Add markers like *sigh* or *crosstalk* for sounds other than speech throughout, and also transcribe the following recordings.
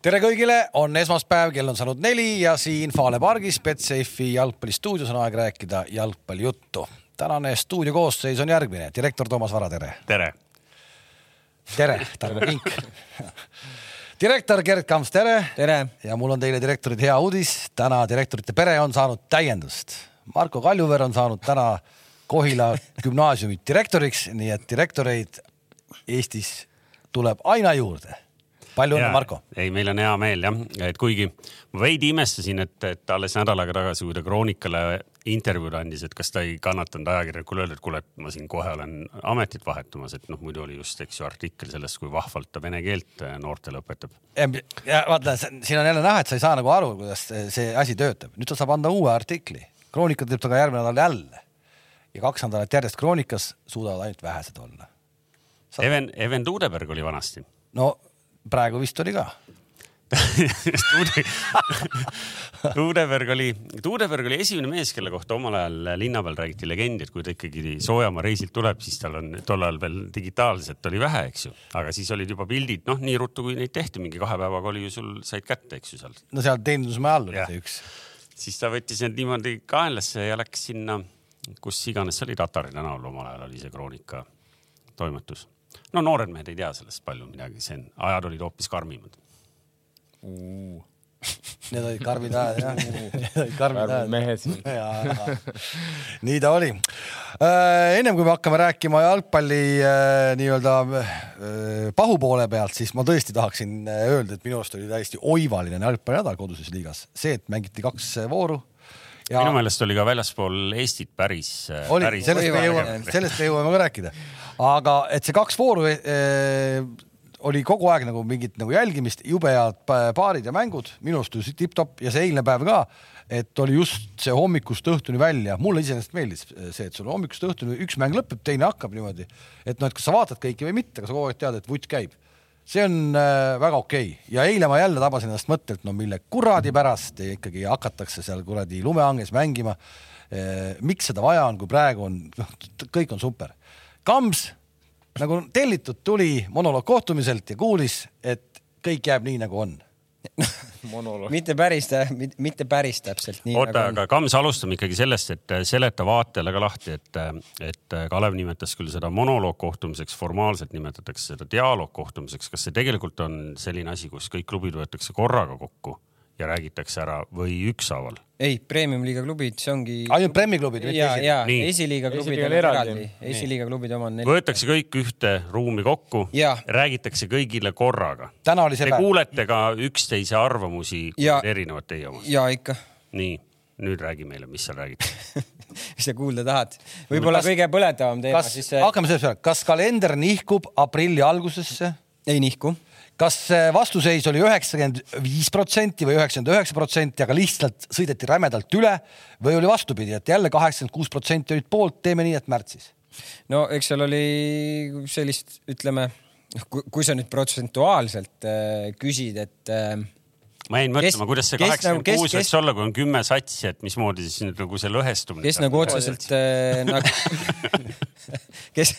tere kõigile, on esmaspäev, kell on saanud neli ja siin Fale pargis Betsafe'i jalgpallistuudios on aeg rääkida jalgpallijuttu. tänane stuudio koosseis on järgmine, direktor Toomas Vara, tere. tere. tere, Tarmo Kink *laughs* direktor Gerd Kamps, tere. tere. ja mul on teile direktorid hea uudis, täna direktorite pere on saanud täiendust. Marko Kaljuveer on saanud täna Kohila gümnaasiumi direktoriks, nii et direktoreid Eestis tuleb aina juurde palju õnne, Marko. ei, meil on hea meel jah, et kuigi ma veidi imestasin, et, et alles nädal aega tagasi, kui ta Kroonikale intervjuud andis, et kas ta ei kannatanud ajakirjanikule öelda, et kuule, et ma siin kohe olen ametit vahetamas, et noh, muidu oli just, eks ju, artikkel sellest, kui vahvalt ta vene keelt äh, noortele õpetab. ja vaata, siin on jälle näha, et sa ei saa nagu aru, kuidas see asi töötab. nüüd ta saab anda uue artikli. Kroonika teeb ta ka järgmine nädal jälle ja kaks nädalat järjest Kroonikas suudavad ainult vähesed olla. Even, Even Tuudeberg oli vanasti. no praegu vist oli ka *laughs* Tuudeberg oli, Tuudeberg oli esimene mees, kelle kohta omal ajal linna peal räägiti legendi, et kui ta ikkagi Soojamaa reisilt tuleb, siis tal on tol ajal veel digitaalselt oli vähe, eks ju, aga siis olid juba pildid, noh, nii ruttu kui neid tehti, mingi kahe päevaga oli ju sul, said kätte, eks ju seal. no seal teenindusmaja all oli see üks. siis ta võttis need niimoodi kaenlasse ja läks sinna kus iganes see oli, Tatari tänaval omal ajal oli see Kroonika toimetus. No noored mehed ei tea sellest palju midagi, see on, ajad olid hoopis karmimad uh.. *laughs* Need olid karmid ajad jah, need olid karmid ajad. mehed siin. *laughs* nii ta oli äh,. ennem kui me hakkame rääkima jalgpalli äh, nii-öelda äh, pahupoole pealt, siis ma tõesti tahaksin öelda, et minu arust oli täiesti oivaline jalgpallinädal koduses liigas, see, et mängiti kaks vooru ja.... minu meelest oli ka väljaspool Eestit päris. Oli, sellest me jõuame, sellest me jõuame ka rääkida. Aga et see kaks vooru eh, oli kogu aeg nagu mingit nagu jälgimist, jube head paarid ja mängud, minu arust tipp-topp ja see eilne päev ka, et oli just see hommikust õhtuni välja, mulle iseenesest meeldis see, et sul hommikust õhtuni üks mäng lõpeb, teine hakkab niimoodi, et noh, et kas sa vaatad kõiki või mitte, aga sa kogu aeg tead, et vutt käib see on äh, väga okei okay. ja eile ma jälle tabasin ennast mõttelt, no mille kuradi pärast ikkagi hakatakse seal kuradi lumehanges mängima. Äh, miks seda vaja on, kui praegu on, noh, kõik on super. Kams nagu tellitud tuli monoloog kohtumiselt ja kuulis, et kõik jääb nii, nagu on *laughs* mitte päris, mitte päris täpselt nii. oota, aga Kams, alustame ikkagi sellest, et äh, seleta vaatajale ka lahti, et, äh, et äh, Kalev nimetas küll seda monoloogkohtumiseks, formaalselt nimetatakse seda dialoogkohtumiseks. kas see tegelikult on selline asi, kus kõik klubid võetakse korraga kokku? Ja räägitakse ära või ükshaaval? ei, premium-liiga klubid, see ongi. ainult Premi klubid? ja, ja esiliiga klubid on eraldi, esiliiga klubid omad neli. võetakse kõik ühte ruumi kokku, räägitakse kõigile korraga. täna oli see päev. Te kuulete ka üksteise arvamusi, erinevad teie omast? ja ikka. nii, nüüd räägi meile, mis seal räägitakse *laughs* mis sa kuulda tahad? võib-olla kõige põletavam teema siis see.... hakkame sellest peale, kas kalender nihkub aprilli algusesse? ei nihku kas vastuseis oli üheksakümmend viis protsenti või üheksakümmend üheksa protsenti, aga lihtsalt sõideti rämedalt üle või oli vastupidi, et jälle kaheksakümmend kuus protsenti olid poolt, teeme nii, et märtsis? no eks seal oli sellist, ütleme, noh, kui sa nüüd protsentuaalselt äh, küsid, et äh, ma jäin mõtlema, kuidas see kaheksakümmend nagu, kuus võiks olla, kui on kümme satsi, et mismoodi siis nüüd nagu see lõhestumine. kes nagu otseselt äh, nagu *laughs* kes,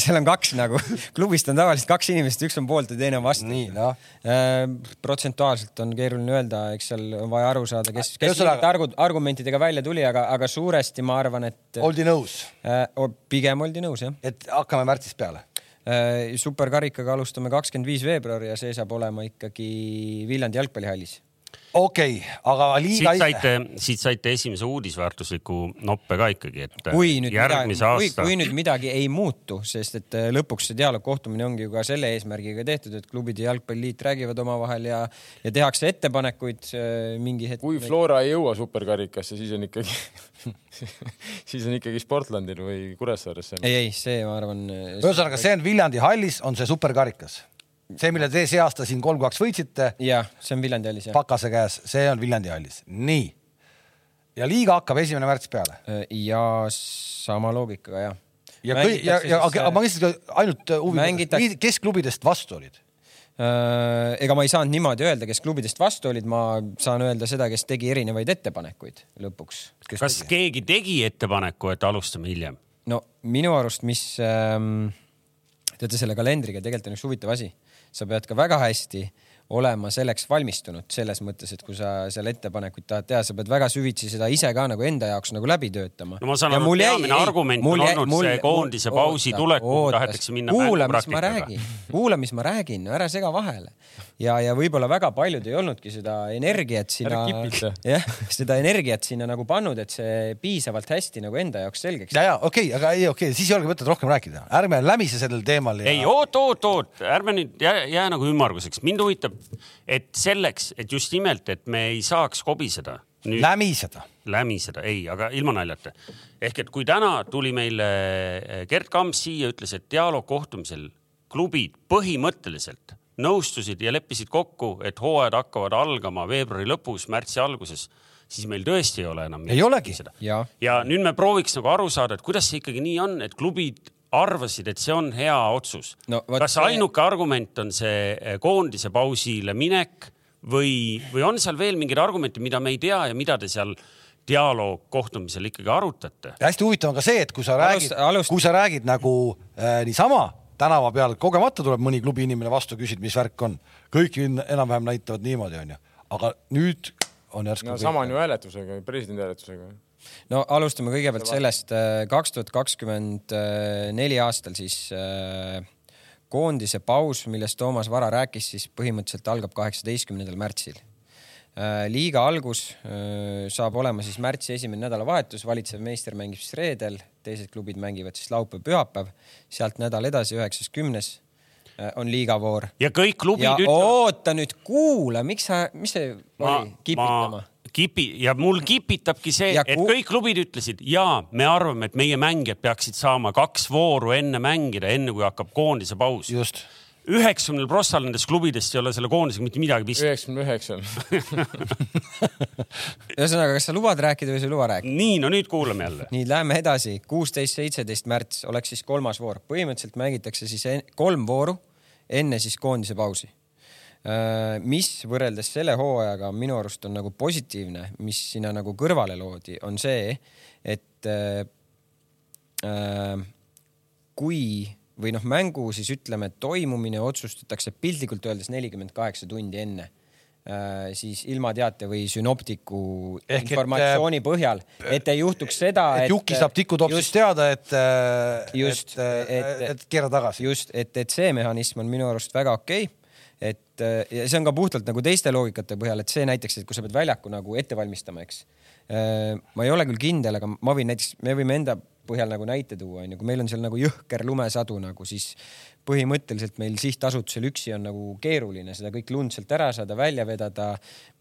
seal on kaks nagu, klubist on tavaliselt kaks inimest, üks on poolt ja teine on vastu. nii, noh äh,. protsentuaalselt on keeruline öelda, eks seal on vaja aru saada, kes, kes mingite argu, argumentidega välja tuli, aga, aga suuresti ma arvan, et. oldi nõus äh,? pigem oldi nõus, jah. et hakkame märtsis peale superkarikaga alustame kakskümmend viis veebruar ja see saab olema ikkagi Viljandi jalgpallihallis okei okay,, aga liiga. siit saite, siit saite esimese uudisväärtusliku noppe ka ikkagi, et kui nüüd järgmise midagi, aasta. kui nüüd midagi ei muutu, sest et äh, lõpuks see dialoogkohtumine ongi ju ka selle eesmärgiga tehtud, et klubid ja jalgpalliliit räägivad omavahel ja, ja tehakse ettepanekuid äh, mingi hetk. kui Flora ei jõua superkarikasse, siis on ikkagi *laughs* siis on ikkagi Sportlandil või Kuressaares. ei, ei, see ma arvan. ühesõnaga, see on Viljandi hallis, on see superkarikas see, mille te see aasta siin kolm-kaks võitsite. jah, see on Viljandi hallis. Pakase käes, see on Viljandi hallis, nii. ja liiga hakkab esimene märts peale. Äh, ja sama loogikaga jah. ja, ja, ja, ja aga ma lihtsalt ainult huvi, kes klubidest vastu olid? Äh, ega ma ei saanud niimoodi öelda, kes klubidest vastu olid, ma saan öelda seda, kes tegi erinevaid ettepanekuid lõpuks. kas tegi? keegi tegi ettepaneku, et alustame hiljem? no minu arust, mis ähm, teate, selle kalendriga tegelikult on üks huvitav asi. Sa pead ka väga hästi olema selleks valmistunud selles mõttes, et kui sa seal ettepanekuid tahad teha, sa pead väga süvitsi seda ise ka nagu enda jaoks nagu läbi töötama. no ma saan aru, et peamine ei, argument on jäi, olnud mul, see koondise pausi tulek, kuhu tahetakse minna kuula, mis ma räägin, kuula, mis ma räägin, ära sega vahele. ja, ja võib-olla väga paljud ei olnudki seda energiat sinna, *laughs* jah, seda energiat sinna nagu pannud, et see piisavalt hästi nagu enda jaoks selgeks. ja, ja okei okay,, aga ei, okei okay,, siis ei olegi mõtet rohkem rääkida, ärme lämise sellel teemal ja.... ei, oot, oot, oot, ärme nüüd jää, jää nagu ümmarguseks, mind huvitab et selleks, et just nimelt, et me ei saaks kobiseda. lämiseda. lämiseda, ei, aga ilma naljata. ehk et kui täna tuli meile eh, Gerd Kamps siia, ütles, et dialoogkohtumisel klubid põhimõtteliselt nõustusid ja leppisid kokku, et hooajad hakkavad algama veebruari lõpus, märtsi alguses siis meil tõesti ei ole enam. ei olegi. ja nüüd me prooviks nagu aru saada, et kuidas see ikkagi nii on, et klubid arvasid, et see on hea otsus no,. kas see... ainuke argument on see eh, koondise pausile minek või, või on seal veel mingeid argumente, mida me ei tea ja mida te seal dialoog kohtumisel ikkagi arutate? hästi huvitav on ka see, et kui sa räägid, kui sa räägid nagu äh, niisama tänava peal, kogemata tuleb mõni klubi inimene vastu, küsib, mis värk on. kõik enam-vähem näitavad niimoodi, onju. aga nüüd on järsku. no sama on ju hääletusega, presidendi hääletusega no alustame kõigepealt sellest, äh, kaks tuhat kakskümmend neli aastal siis äh, koondise paus, millest Toomas Vara rääkis, siis põhimõtteliselt algab kaheksateistkümnendal märtsil. Äh, liiga algus saab olema siis märtsi esimene nädalavahetus, valitsev meister mängib siis reedel, teised klubid mängivad siis laupäev-pühapäev, sealt nädal edasi, üheksas, kümnes on liigavoor. ja kõik klubid ja ütlevad. oota nüüd, kuula, miks sa, mis see ma, oli, kipitama? Kipi ja mul kipitabki see, et kõik klubid ütlesid ja me arvame, et meie mängijad peaksid saama kaks vooru enne mängida, enne kui hakkab koondise paus. just üheksakümnel prossal nendest klubidest ei ole selle koondisega mitte midagi pistmist. üheksakümne üheksal. *laughs* ühesõnaga, kas sa lubad rääkida või sa ei luba rääkida? nii, no nüüd kuulame jälle. nii, lähme edasi. kuusteist, seitseteist märts oleks siis kolmas voor. põhimõtteliselt mängitakse siis kolm vooru enne siis koondise pausi mis võrreldes selle hooajaga minu arust on nagu positiivne, mis sinna nagu kõrvale loodi, on see, et äh, äh, kui või noh, mängu siis ütleme, toimumine otsustatakse piltlikult öeldes nelikümmend kaheksa tundi enne äh,, siis ilmateate või sünoptiku Ehk informatsiooni et, äh, põhjal, et ei juhtuks seda, et, et Juki saab tikutopsist teada, et, just, et, et, et keera tagasi. just, et, et see mehhanism on minu arust väga okei okay et äh, ja see on ka puhtalt nagu teiste loogikate põhjal, et see näiteks, et kui sa pead väljaku nagu ette valmistama, eks. Äh, ma ei ole küll kindel, aga ma võin näiteks, me võime enda põhjal nagu näite tuua, onju, kui meil on seal nagu jõhker lumesadu nagu, siis põhimõtteliselt meil sihtasutusel üksi on nagu keeruline seda kõik lund sealt ära saada, välja vedada.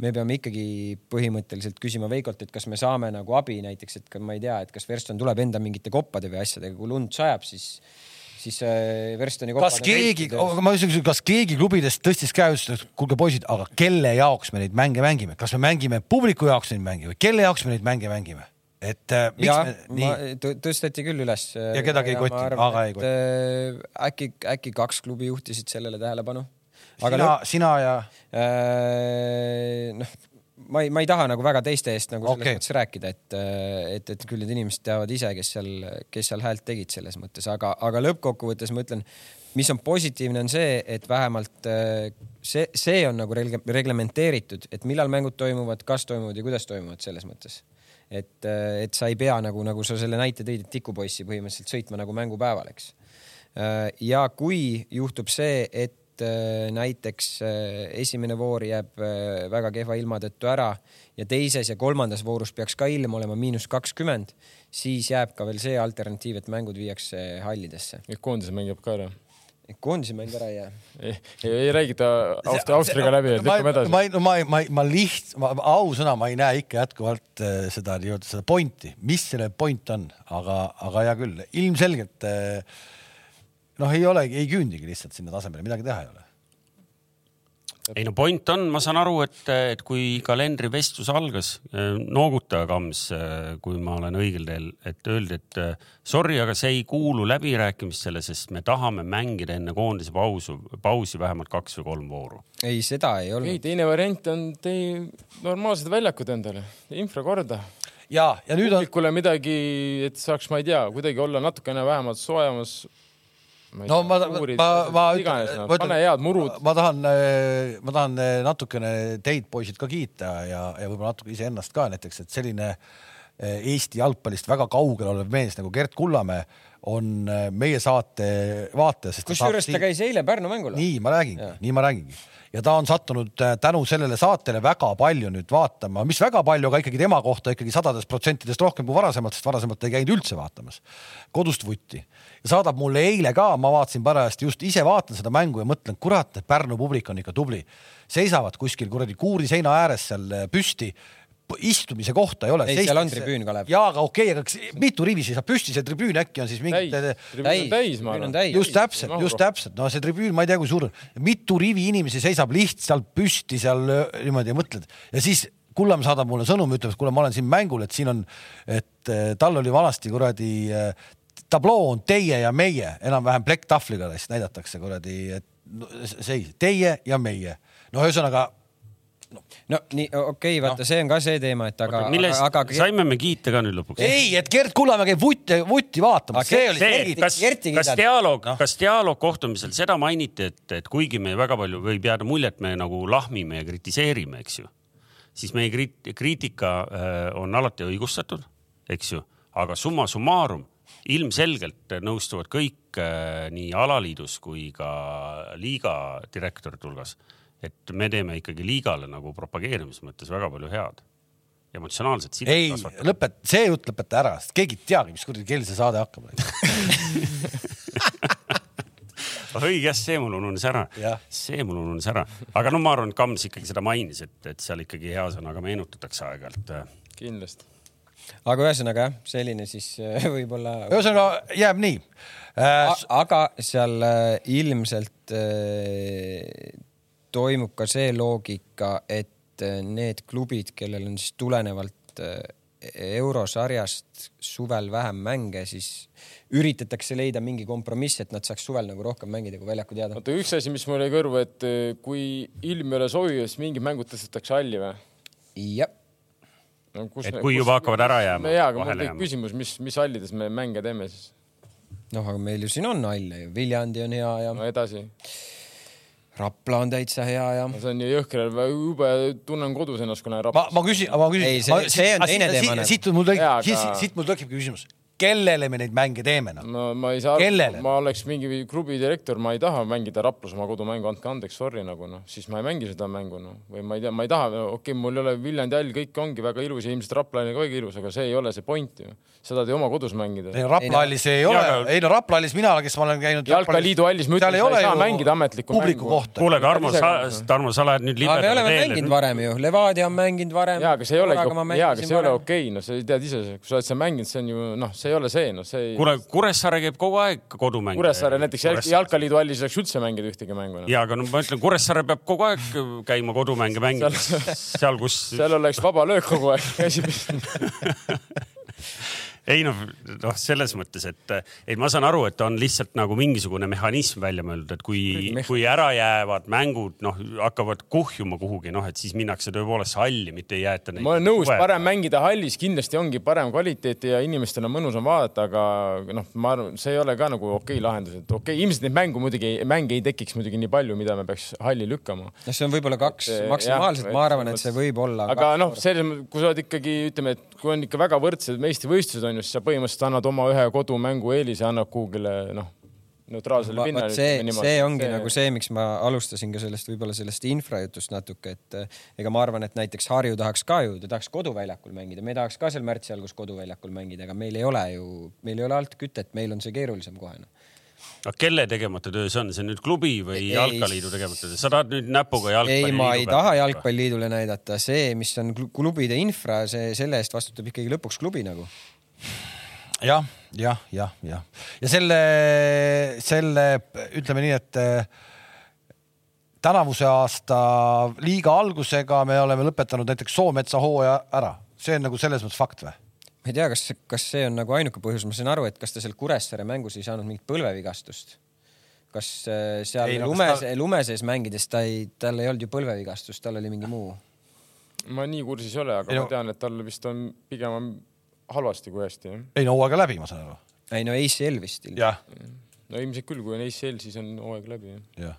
me peame ikkagi põhimõtteliselt küsima Veikolt, et kas me saame nagu abi näiteks, et ma ei tea, et kas Verston tuleb enda mingite koppade või asjadega, kui lund sajab, siis siis äh, Verstoni kas keegi, ma küsin, kas keegi klubidest tõstis käe, ütles, et kuulge poisid, aga kelle jaoks me neid mänge mängime, kas me mängime publiku jaoks neid mänge või kelle jaoks me neid mänge mängime? et äh, miks ja, me nii. tõsteti küll üles. ja kedagi ei kotti, aga ei kotti. Äh, äkki, äkki kaks klubi juhtisid sellele tähelepanu. sina, sina ja äh,? noh, ma ei, ma ei taha nagu väga teiste eest nagu selles okay. mõttes rääkida, et, et, et küll need inimesed teavad ise, kes seal, kes seal häält tegid selles mõttes, aga, aga lõppkokkuvõttes ma ütlen, mis on positiivne, on see, et vähemalt see, see on nagu reglementeeritud, et millal mängud toimuvad, kas toimuvad ja kuidas toimuvad selles mõttes. et, et sa ei pea nagu, nagu sa selle näite tõid, et tikupoissi põhimõtteliselt sõitma nagu mängupäeval, eks. ja kui juhtub see, et et äh, näiteks äh, esimene voor jääb äh, väga kehva ilma tõttu ära ja teises ja kolmandas voorus peaks ka ilm olema miinus kakskümmend, siis jääb ka veel see alternatiiv, et mängud viiakse hallidesse. et koondise mängib ka ära? koondise mäng ära ei jää. ei, ei, ei räägita Austria, Austriaga läbi, et lükkame edasi. ma, ma, ma, ma, ma liht-, ausõna, ma ei näe ikka jätkuvalt seda nii-öelda seda pointi, mis selle point on, aga, aga hea küll, ilmselgelt äh, noh, ei olegi, ei küündigi lihtsalt sinna tasemele, midagi teha ei ole. ei no point on, ma saan aru, et, et kui kalendrivestlus algas, nooguta Kams, kui ma olen õigel teel, et öeldi, et sorry, aga see ei kuulu läbirääkimistele, sest me tahame mängida enne koondise pausu, pausi vähemalt kaks või kolm vooru. ei, seda ei olnud. ei, teine variant on tee normaalsed väljakud endale, infra korda ja, ja nüüd on. publikule midagi, et saaks, ma ei tea, kuidagi olla natukene vähemalt soojemas no ma, ma, ma, ütlen, pane head murud. ma tahan, ma tahan natukene teid, poisid, ka kiita ja, ja võib-olla natuke iseennast ka näiteks, et selline Eesti jalgpallist väga kaugel olev mees nagu Gert Kullamäe on meie saate vaataja. kusjuures ta käis eile Pärnu mängul. nii ma räägingi, nii ma räägingi ja ta on sattunud tänu sellele saatele väga palju nüüd vaatama, mis väga palju, aga ikkagi tema kohta ikkagi sadadest protsentidest rohkem kui varasemalt, sest varasemalt ei käinud üldse vaatamas kodust vutti ja saadab mulle eile ka, ma vaatasin parajasti just ise vaatan seda mängu ja mõtlen, kurat, et Pärnu publik on ikka tubli. seisavad kuskil kuradi kuuri seina ääres seal äh, püsti istumise kohta ei ole. ei, seal on tribüün, Kalev. jaa, aga okei okay,, aga mitu rivi seisab püsti, see tribüün äkki on siis mingi. täis, täis, ma arvan. just täpselt, just täpselt, no see tribüün, ma ei tea, kui suur, mitu rivi inimesi seisab lihtsalt püsti seal äh, niimoodi ja mõtled ja siis Kullamäe saadab mulle sõnumi, ütleb, et kuule, ma olen siin mängul, et siin on, et äh, tal oli vanasti kuradi tabloo on teie ja meie, enam-vähem plekktahvliga näidatakse kuradi, seis, teie ja meie. no ühesõnaga no, nii, okei okay,, vaata no., see on ka see teema, et aga. millest aga, saime me kiita ka nüüd lõpuks? ei, et Gert Kullamäe käib vutti, vutti vaatamas, see oli see, kas, kas dialoog no., kas dialoog kohtumisel, seda mainiti, et, et kuigi me väga palju võib jääda mulje, et me nagu lahmime ja kritiseerime, eks ju, siis meie kriitika äh, on alati õigustatud, eks ju, aga summa summarum ilmselgelt nõustuvad kõik äh, nii alaliidus kui ka liiga direktorite hulgas, et me teeme ikkagi liigale nagu propageerimise mõttes väga palju head emotsionaalset sidet ei, lõpet-, see jutt lõpeta ära, sest keegi ei teagi, mis kuradi kell see saade hakkab *laughs* õige jah, see mul ununes ära, see mul ununes ära, aga no ma arvan, et Kams ikkagi seda mainis, et, et seal ikkagi hea sõnaga meenutatakse aeg-ajalt. kindlasti aga ühesõnaga jah, selline siis äh, võib-olla. ühesõnaga jääb nii äh,. aga seal äh, ilmselt äh, toimub ka see loogika, et äh, need klubid, kellel on siis tulenevalt äh, eurosarjast suvel vähem mänge, siis üritatakse leida mingi kompromiss, et nad saaks suvel nagu rohkem mängida, kui väljaku teada. oota, üks asi, mis mul jäi kõrvu, et kui ilm ei ole sobiv, siis mingid mängud tõstetakse halli või? jah no,. et me, kui kus, juba hakkavad ära jääma. jaa, aga mul tekib küsimus, mis, mis hallides me mänge teeme siis? noh, aga meil ju siin on halle ju, Viljandi on hea ja. no edasi. Rapla on täitsa hea ja no,. see on ju jõhker, jube tunnen kodus ennast, kui näen Raplas. ma, ma küsin, ma küsin. ei, see, see on teine teema. siit mul tekib, siit mul tekibki küsimus kellele me neid mänge teeme noh? no ma ei saa ma oleks mingi klubi direktor, ma ei taha mängida Raplas oma kodumängu, andke andeks, sorry nagu noh, siis ma ei mängi seda mängu noh, või ma ei tea, ma ei taha, okei okay,, mul ei ole Viljandi hall, kõik ongi väga ilus ja ilmselt Rapla on ka väga ilus, aga see ei ole see point ju. seda te oma kodus mängida. ei no Rapla hallis ei ole, ei no Rapla hallis mina, kes ma olen käinud. jalkaliidu hallis ma ütlen, sa ei saa mängida ametlikku mängu. kuule, Tarmo, sa, Tarmo, sa lähed nüüd libedale teele. aga me oleme mänginud varem ju, Levadia on mänginud varem. jaa, aga see ei ole, jaa, aga see ei ole okei, no sa tead ise, kui sa oled seal mänginud, see on ju noh, see ei ole see, noh, see ei. kuule, Kuressaare käib kogu aeg kodumänge. Kuressaare näiteks Kuressaare. jalkaliidu hallis ei saaks üldse mängida ühtegi mängu no.. ja, aga no ma ütlen, Kuressaare peab kogu aeg käima kodumänge mängimas seal, kus. seal oleks vaba löök kogu aeg *laughs* käsi püsti *laughs* ei noh, noh, selles mõttes, et, et ma saan aru, et on lihtsalt nagu mingisugune mehhanism välja mõeldud, et kui, kui ära jäävad mängud, noh, hakkavad kuhjuma kuhugi, noh, et siis minnakse tõepoolest halli, mitte ei jäeta neid. ma olen nõus, parem mängida hallis, kindlasti ongi parem kvaliteet ja inimestel on mõnusam vaadata, aga noh, ma arvan, see ei ole ka nagu okei okay lahendus, et okei okay,, ilmselt neid mängu muidugi, mänge ei tekiks muidugi nii palju, mida me peaks halli lükkama. noh, see on võib-olla kaks maksimaalselt, ma arvan, et see võib olla. aga noh, selles mõttes, kui sa oled ikkagi, ütleme, et kui on ikka väga võrdsed meistrivõistlused on ju, siis sa põhimõtteliselt annad oma ühe kodumängu eelise, annad kuhugile noh, neutraalsele pinnale. see, see ongi see... nagu see, miks ma alustasin ka sellest võib-olla sellest infrajutust natuke, et eh, ega ma arvan, et näiteks Harju tahaks ka ju, ta tahaks koduväljakul mängida, me tahaks ka seal märtsi algus koduväljakul mängida, aga meil ei ole ju, meil ei ole alt kütet, meil on see keerulisem kohe no aga kelle tegemata töö see on, see on nüüd klubi või ei, jalkaliidu tegemata töö, sa tahad nüüd näpuga jalgpalli? ei, ma ei taha jalgpalliliidule näidata, see, mis on klubide infra, see, selle eest vastutab ikkagi lõpuks klubi nagu jah, jah, jah, jah. ja selle, selle ütleme nii, et äh, tänavuse aasta liiga algusega me oleme lõpetanud näiteks Soometsa hooaja ära, see on nagu selles mõttes fakt või? ma ei tea, kas, kas see on nagu ainuke põhjus, ma sain aru, et kas ta seal Kuressaare mängus ei saanud mingit põlvevigastust. kas äh, seal ei, no, lume, ta... lume sees mängides ta ei, tal ei olnud ju põlvevigastust, tal oli mingi muu? ma nii kursis ei ole, aga ei, ma tean, et tal vist on pigem halvasti kui hästi, jah. ei no hooaega läbi, ma saan aru. ei no ACL vist. jah, no ilmselt küll, kui on ACL, siis on hooaeg läbi. jah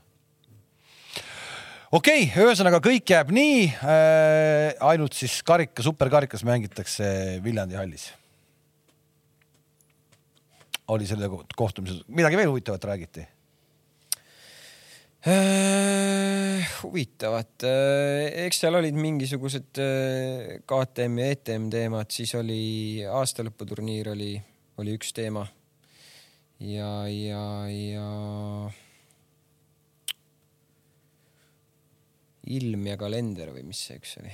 okei okay,, ühesõnaga kõik jääb nii äh,. ainult siis karika, superkarikas mängitakse Viljandi hallis. oli selle kohtumisel midagi veel huvitavat räägiti? Huvitavat äh,, eks seal olid mingisugused äh, KTM ja ETM teemad, siis oli aastalõputurniir oli, oli üks teema. ja, ja, ja ilm ja kalender või mis see üks oli?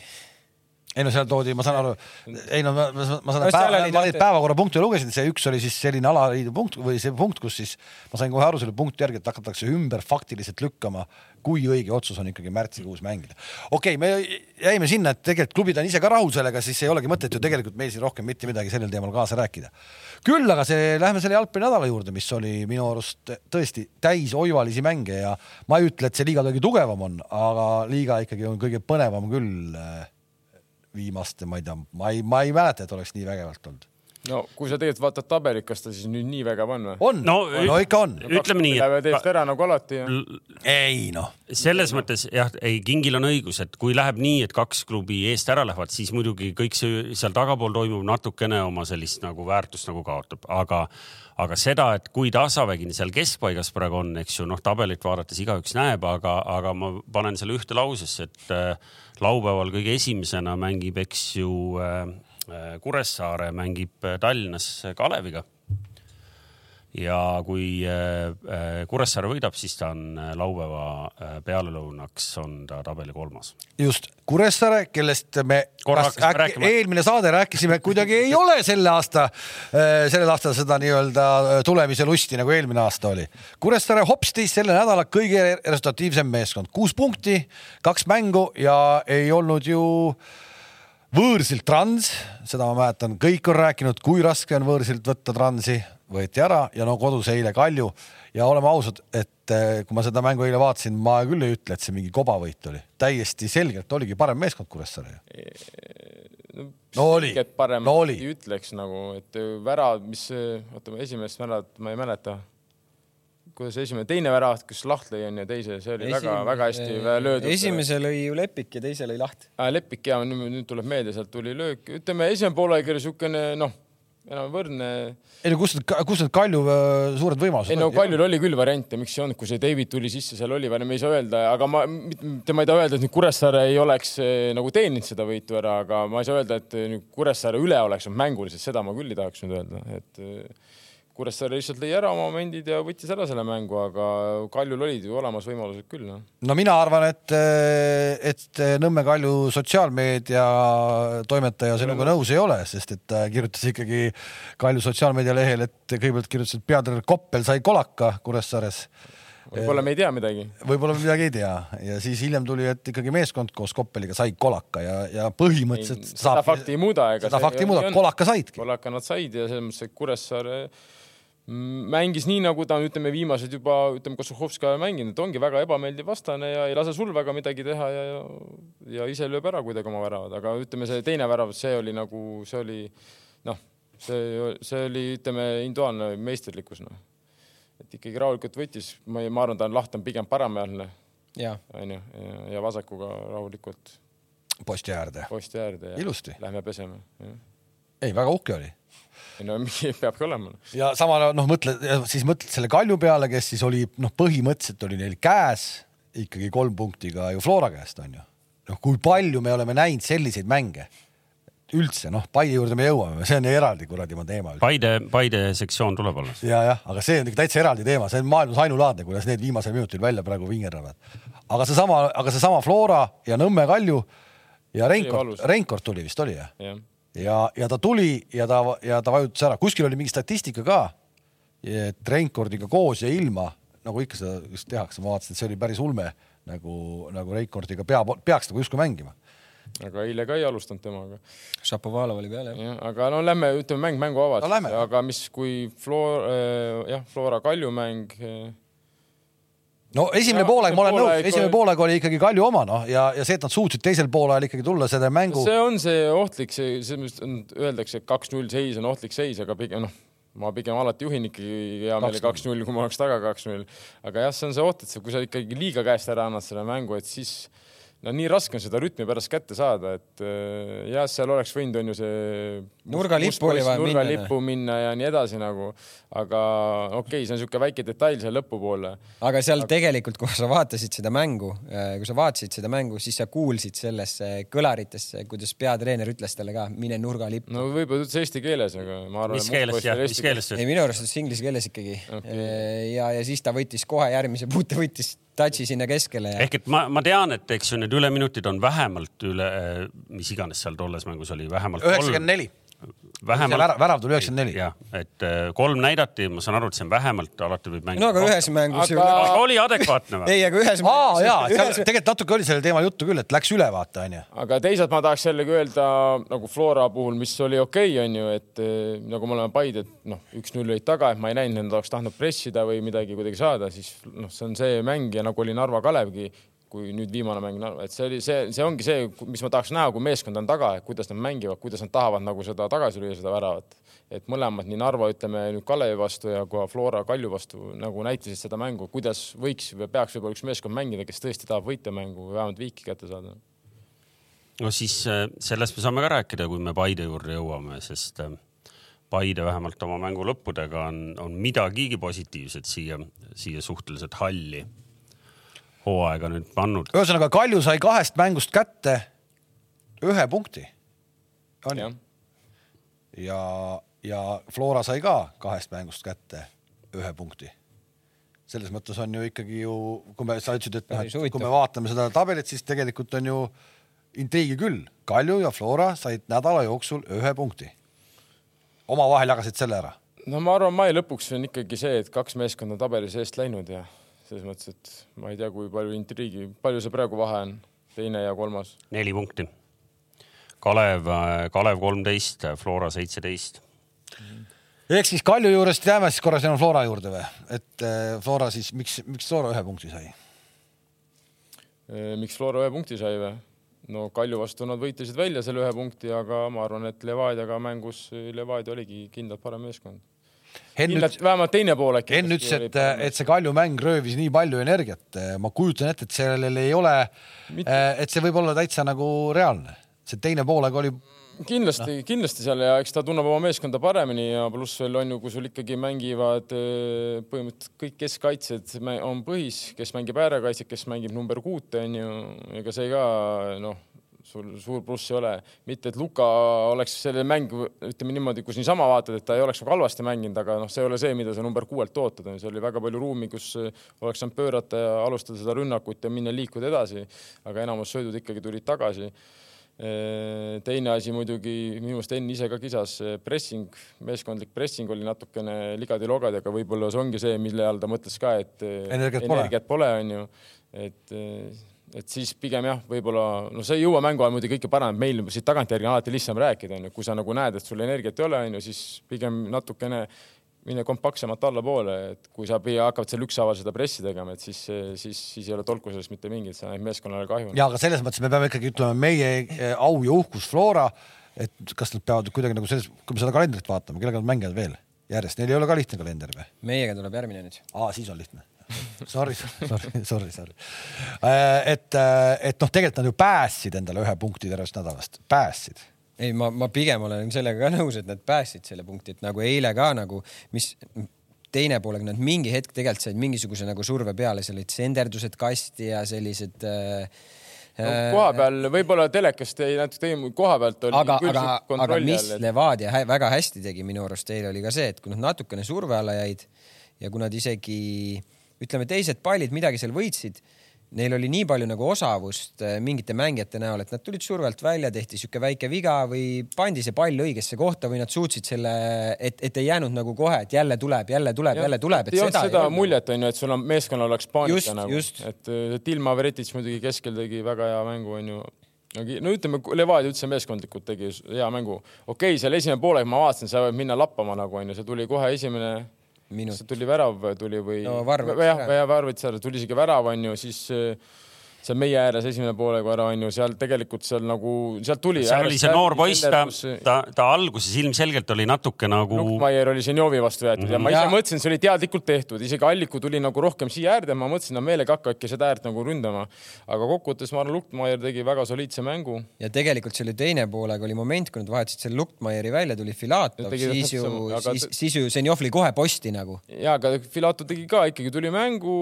Ei no seal toodi, ma saan aru, ei no ma, ma, ma saan no,, päeva, ma neid päevakorrapunkte lugesin, see üks oli siis selline alaliidu punkt või see punkt, kus siis ma sain kohe aru selle punkti järgi, et hakatakse ümber faktiliselt lükkama, kui õige otsus on ikkagi märtsikuus mängida. okei okay,, me jäime sinna, et tegelikult klubid on ise ka rahul sellega, siis ei olegi mõtet ju tegelikult meil siin rohkem mitte midagi sellel teemal kaasa rääkida. küll aga see, lähme selle jalgpallinädala juurde, mis oli minu arust tõesti täis oivalisi mänge ja ma ei ütle, et see liiga kõige tugevam on, aga liiga ikkagi on kõige põnevam küll viimaste, ma ei tea, ma ei, ma ei mäleta, et oleks nii vägevalt olnud no kui sa tegelikult vaatad tabelit, kas ta siis nüüd nii vägev on või? on, no, no ikka on. ütleme nii. Lähevad eest ära nagu alati ja. ei noh. selles mõttes jah, ei, Kingil on õigus, et kui läheb nii, et kaks klubi eest ära lähevad, siis muidugi kõik see seal tagapool toimub natukene oma sellist nagu väärtust nagu kaotab, aga aga seda, et kui tasavägine seal keskpaigas praegu on, eks ju, noh, tabelit vaadates igaüks näeb, aga, aga ma panen selle ühte lausesse, et äh, laupäeval kõige esimesena mängib, eks ju äh, äh Kuressaare mängib Tallinnas Kaleviga ja kui äh, äh, Kuressaare võidab, siis ta on äh, laupäeva pealelõunaks on ta tabeli kolmas. just, Kuressaare, kellest me äkki, eelmine saade rääkisime, kuidagi ei ole selle aasta, sellel aastal seda nii-öelda tulemise lusti nagu eelmine aasta oli. Kuressaare hopsti selle nädala kõige resultatiivsem meeskond, kuus punkti, kaks mängu ja ei olnud ju võõrsilt trans, seda ma mäletan, kõik on rääkinud, kui raske on võõrsilt võtta transi võeti ära ja no kodus eile Kalju ja oleme ausad, et eh, kui ma seda mängu eile vaatasin, ma küll ei ütle, et see mingi kobavõit oli, täiesti selgelt oligi parem meeskond Kuressaare ju. no, no oli, no oli. ütleks nagu, et värav, mis, oota, esimest väravat ma ei mäleta kuidas esimene, teine värav, kus Laht lõi on ju teise, see oli väga-väga hästi löödud. esimese lõi ju Lepik ja teise lõi Laht ah,. Lepik ja nüüd, nüüd tuleb meelde, sealt tuli löök, ütleme esimene poolaeg oli niisugune noh enam võrdne. ei no kus need, kus need Kalju äh, suured võimalused ei no Kaljul oli küll variante, miks ei olnud, kui see David tuli sisse, seal oli, me ei saa öelda, aga ma, tema ei taha öelda, et nüüd Kuressaare ei oleks äh, nagu teeninud seda võitu ära, aga ma ei saa öelda, et Kuressaare üle oleks olnud mänguliselt, seda ma küll ei tahaks nüüd öelda, et äh, Kuressaare lihtsalt lõi ära momendid ja võttis ära selle mängu, aga Kaljul olid ju olemas võimalused küll. no, no mina arvan, et, et Nõmme Kalju sotsiaalmeedia toimetaja sinuga nõus ei ole, sest et ta kirjutas ikkagi Kalju sotsiaalmeedia lehel, et kõigepealt kirjutas, et peatreener Koppel sai kolaka Kuressaares võib-olla me ei tea midagi. võib-olla me midagi ei tea ja siis hiljem tuli, et ikkagi meeskond koos Koppeliga sai kolaka ja, ja põhimõtteliselt. seda fakti ei muuda. seda fakti ei muuda, kolaka saidki. kolaka nad said ja selles mõttes, et Kuressaare mängis nii, nagu ta on, ütleme, viimased juba, ütleme, Kosuhovskaja mänginud, et ongi väga ebameeldiv vastane ja ei lase sul väga midagi teha ja, ja, ja ise lööb ära kuidagi oma väravad, aga ütleme, see teine värav, see oli nagu, see oli noh, see, see oli, ütleme, individuaalne meisterlikkus, noh. et ikkagi rahulikult võttis, ma ei, ma arvan, ta on laht on pigem paremäärne. onju, ja vasakuga rahulikult. posti äärde. posti äärde ja ilusti. Lähme peseme. ei, väga uhke oli no *laughs* peabki olema. ja samal ajal noh, mõtle siis mõtled selle Kalju peale, kes siis oli noh, põhimõtteliselt oli neil käes ikkagi kolm punkti ka ju Flora käest on ju. noh, kui palju me oleme näinud selliseid mänge üldse noh, Paide juurde me jõuame, see on eraldi kuradi teema. Paide, Paide sektsioon tuleb alles. ja, jah, aga see on ikka täitsa eraldi teema, see on maailmas ainulaadne, kuidas need viimasel minutil välja praegu vingerdavad. aga seesama, aga seesama Flora ja Nõmme Kalju ja Reinkord, Reinkord tuli vist oli jah ja.? Ja, ja ta tuli ja ta, ja ta vajutas ära, kuskil oli mingi statistika ka, et Reinkordiga koos ja ilma, nagu ikka seda just tehakse, ma vaatasin, et see oli päris ulme nagu, nagu Reinkordiga pea, peaks nagu justkui mängima aga eile ka ei alustanud temaga. Šapovalov oli peal jah ja,? aga no lähme, ütleme mäng mängu avas no,, aga mis, kui Flora äh,, jah, Flora Kalju mäng äh, no esimene poolaeg, ma olen nõus, esimene poolaeg oli ikkagi Kalju oma noh, ja, ja see, et nad suutsid teisel poolajal ikkagi tulla selle mängu. see on see ohtlik, see, selles mõttes öeldakse, et kaks-null seis on ohtlik seis, aga pigem noh, ma pigem alati juhin ikkagi hea meelega kaks-null, kui ma oleks taga kaks-null. aga jah, see on see oht, et sa, kui sa ikkagi liiga käest ära annad selle mängu, et siis no nii raske on seda rütmi pärast kätte saada, et äh, jah, seal oleks võinud, on ju see nurgalippu oli vaja minna. nurgalippu minna ja nii edasi nagu, aga okei okay,, see on niisugune väike detail seal lõpupoole. aga seal aga... tegelikult, kui sa vaatasid seda mängu, äh, kui sa vaatasid seda mängu, siis sa kuulsid sellesse kõlaritesse, kuidas peatreener ütles talle ka, mine nurgalippu. no võib-olla ütles eesti keeles, aga ma arvan. mis keeles jah, mis keeles? ei, minu arust ütles inglise keeles ikkagi okay.. Äh, ja, ja siis ta võttis kohe järgmise *laughs* puute, võttis touch'i sinna keskele ja. ehk et ma, ma tean, et eks ju need üleminutid on vähemalt üle, mis iganes seal tolles mängus oli, vähemalt. üheksakümmend neli vähemalt. värav, värav tuli üheksakümmend neli. jah, et äh, kolm näidati, ma saan aru, et see on vähemalt, alati võib mängida. no aga ühes mängus aga... aga oli adekvaatne või? *laughs* ei, aga ühes mängus. jaa, ühes... tegelikult natuke oli sellel teemal juttu küll, et läks üle, vaata onju. aga teisalt ma tahaks jällegi öelda nagu Flora puhul, mis oli okei okay,, onju, et äh, nagu me oleme Paide, et noh, üks-null olid taga, et ma ei näinud, et nad oleks tahtnud pressida või midagi kuidagi saada, siis noh, see on see mäng ja nagu oli Narva Kalevgi, kui nüüd viimane mäng, et see oli see, see ongi see, mis ma tahaks näha, kui meeskond on taga, kuidas nad mängivad, kuidas nad tahavad nagu seda tagasi lüüa, seda väravat. et mõlemad, nii Narva, ütleme nüüd Kalevi vastu ja ka Flora Kalju vastu nagu näitasid seda mängu, kuidas võiks või peaks võib-olla üks meeskond mängida, kes tõesti tahab võita mängu või vähemalt viiki kätte saada. no siis äh, sellest me saame ka rääkida, kui me Paide juurde jõuame, sest äh, Paide vähemalt oma mängu lõppudega on, on midagigi positiivset siia, siia suhteliselt halli hooaega nüüd pannud. ühesõnaga Kalju sai kahest mängust kätte ühe punkti. on ju? ja, ja Flora sai ka kahest mängust kätte ühe punkti. selles mõttes on ju ikkagi ju, kui me, sa ütlesid, et noh, et kui me vaatame seda tabelit, siis tegelikult on ju intriigi küll. Kalju ja Flora said nädala jooksul ühe punkti. omavahel jagasid selle ära. no ma arvan, mai lõpuks on ikkagi see, et kaks meeskonda tabelis eest läinud ja selles mõttes, et ma ei tea, kui palju intriigi, palju see praegu vahe on, teine ja kolmas? neli punkti. Kalev, Kalev kolmteist, Flora seitseteist. ehk siis Kalju juurest jääme siis korra sinna Flora juurde või, et eh, Flora siis, miks, miks Flora ühe punkti sai? Eh, miks Flora ühe punkti sai või? no Kalju vastu nad võitlesid välja selle ühe punkti, aga ma arvan, et Levadiaga mängus Levadia oligi kindlalt parem meeskond kindlalt vähemalt teine pool äkki. Henn ütles, et, et see Kalju mäng röövis nii palju energiat. ma kujutan ette, et sellel ei ole, et see võib olla täitsa nagu reaalne. see teine poolega oli kindlasti no., kindlasti seal ja eks ta tunneb oma meeskonda paremini ja pluss veel on ju, kui sul ikkagi mängivad eh, põhimõtteliselt kõik keskkaitsjad on põhis, kes mängib äärekaitset, kes mängib number kuute on ju, ega see ka noh sul suur pluss ei ole. mitte, et Luka oleks selle mäng, ütleme niimoodi, kus niisama vaatad, et ta ei oleks nagu halvasti mänginud, aga noh, see ei ole see, mida sa number kuuelt ootad, seal oli väga palju ruumi, kus oleks saanud pöörata ja alustada seda rünnakut ja minna liikuda edasi. aga enamus söödud ikkagi tulid tagasi teine asi muidugi, minu meelest Enn ise ka kisas, pressing, meeskondlik pressing oli natukene ligadi-logadi, aga võib-olla see ongi see, mille all ta mõtles ka, et energiat pole, energiat pole, on ju, et et siis pigem jah, võib-olla no see ei jõua mängu ajal muidugi kõike paraneb, meil siit tagantjärgi on alati lihtsam rääkida, onju, kui sa nagu näed, et sul energiat ei ole, onju, siis pigem natukene mine kompaktsemalt allapoole, et kui sa hakkad seal ükshaaval seda pressi tegema, et siis, siis, siis ei ole tolku sellest mitte mingit, see näeb meeskonnale kahju. ja aga selles mõttes me peame ikkagi ütlema, meie eh, au ja uhkus Flora, et kas nad peavad kuidagi nagu selles, kui me seda kalendrit vaatame, kellega nad mängivad veel järjest, neil ei ole ka lihtne kalender või? meiega tuleb järgmine nüüd. aa, siis on lihtne Sorry, *laughs* sorry, sorry, sorry. Äh, et, äh, et noh, tegelikult nad ju päästsid endale ühe punkti tervest nädalast, päästsid ei, ma, ma pigem olen sellega ka nõus, et nad päästsid selle punkti, et nagu eile ka nagu, mis teine poolega nad mingi hetk tegelikult said mingisuguse nagu surve peale, seal olid senderdused kasti ja sellised äh, no, koha peal võib-olla telekast ei natuke teine, koha pealt oli aga, aga, aga mis all. Levadia hä väga hästi tegi minu arust eile oli ka see, et kui nad natukene surve alla jäid ja kui nad isegi ütleme, teised pallid midagi seal võitsid, neil oli nii palju nagu osavust äh, mingite mängijate näol, et nad tulid survelt välja, tehti sihuke väike viga või pandi see pall õigesse kohta või nad suutsid selle, et, et ei jäänud nagu kohe, et jälle tuleb, jälle tuleb, jälle tuleb. ei olnud seda ei muljet onju, et sul on meeskonnal oleks paanika nagu, et, et Ilma Veretits muidugi keskel tegi väga hea mängu onju no ütleme, Levadia üldse meeskondlikult tegi hea mängu. okei okay,, seal esimene poolek ma vaatasin, sa võid minna lappama nagu onju, see tuli kohe esimene minut. tuli värav tuli või no,? jah, jah, Varvits tuli isegi värav onju, siis seal meie ääres esimene poolega ära onju, seal tegelikult seal nagu, sealt tuli. seal oli see noor poiss, ta, ta, ta alguses ilmselgelt oli natuke nagu. Lukmaier oli Ženjovi vastu jäetud mm -hmm. ja ma ise ja. mõtlesin, see oli teadlikult tehtud, isegi Alliku tuli nagu rohkem siia äärde, ma mõtlesin, et meelega hakkavadki seda äärt nagu ründama. aga kokkuvõttes ma arvan, Lukmaier tegi väga soliidse mängu. ja tegelikult see oli teine poolega oli moment, kui nad vahetasid selle Lukmaieri välja, tuli Filatov, siis ju, siis, siis ju Ženjov lõi kohe posti nagu. ja, aga Filatov tegi ka ikkagi, tuli mängu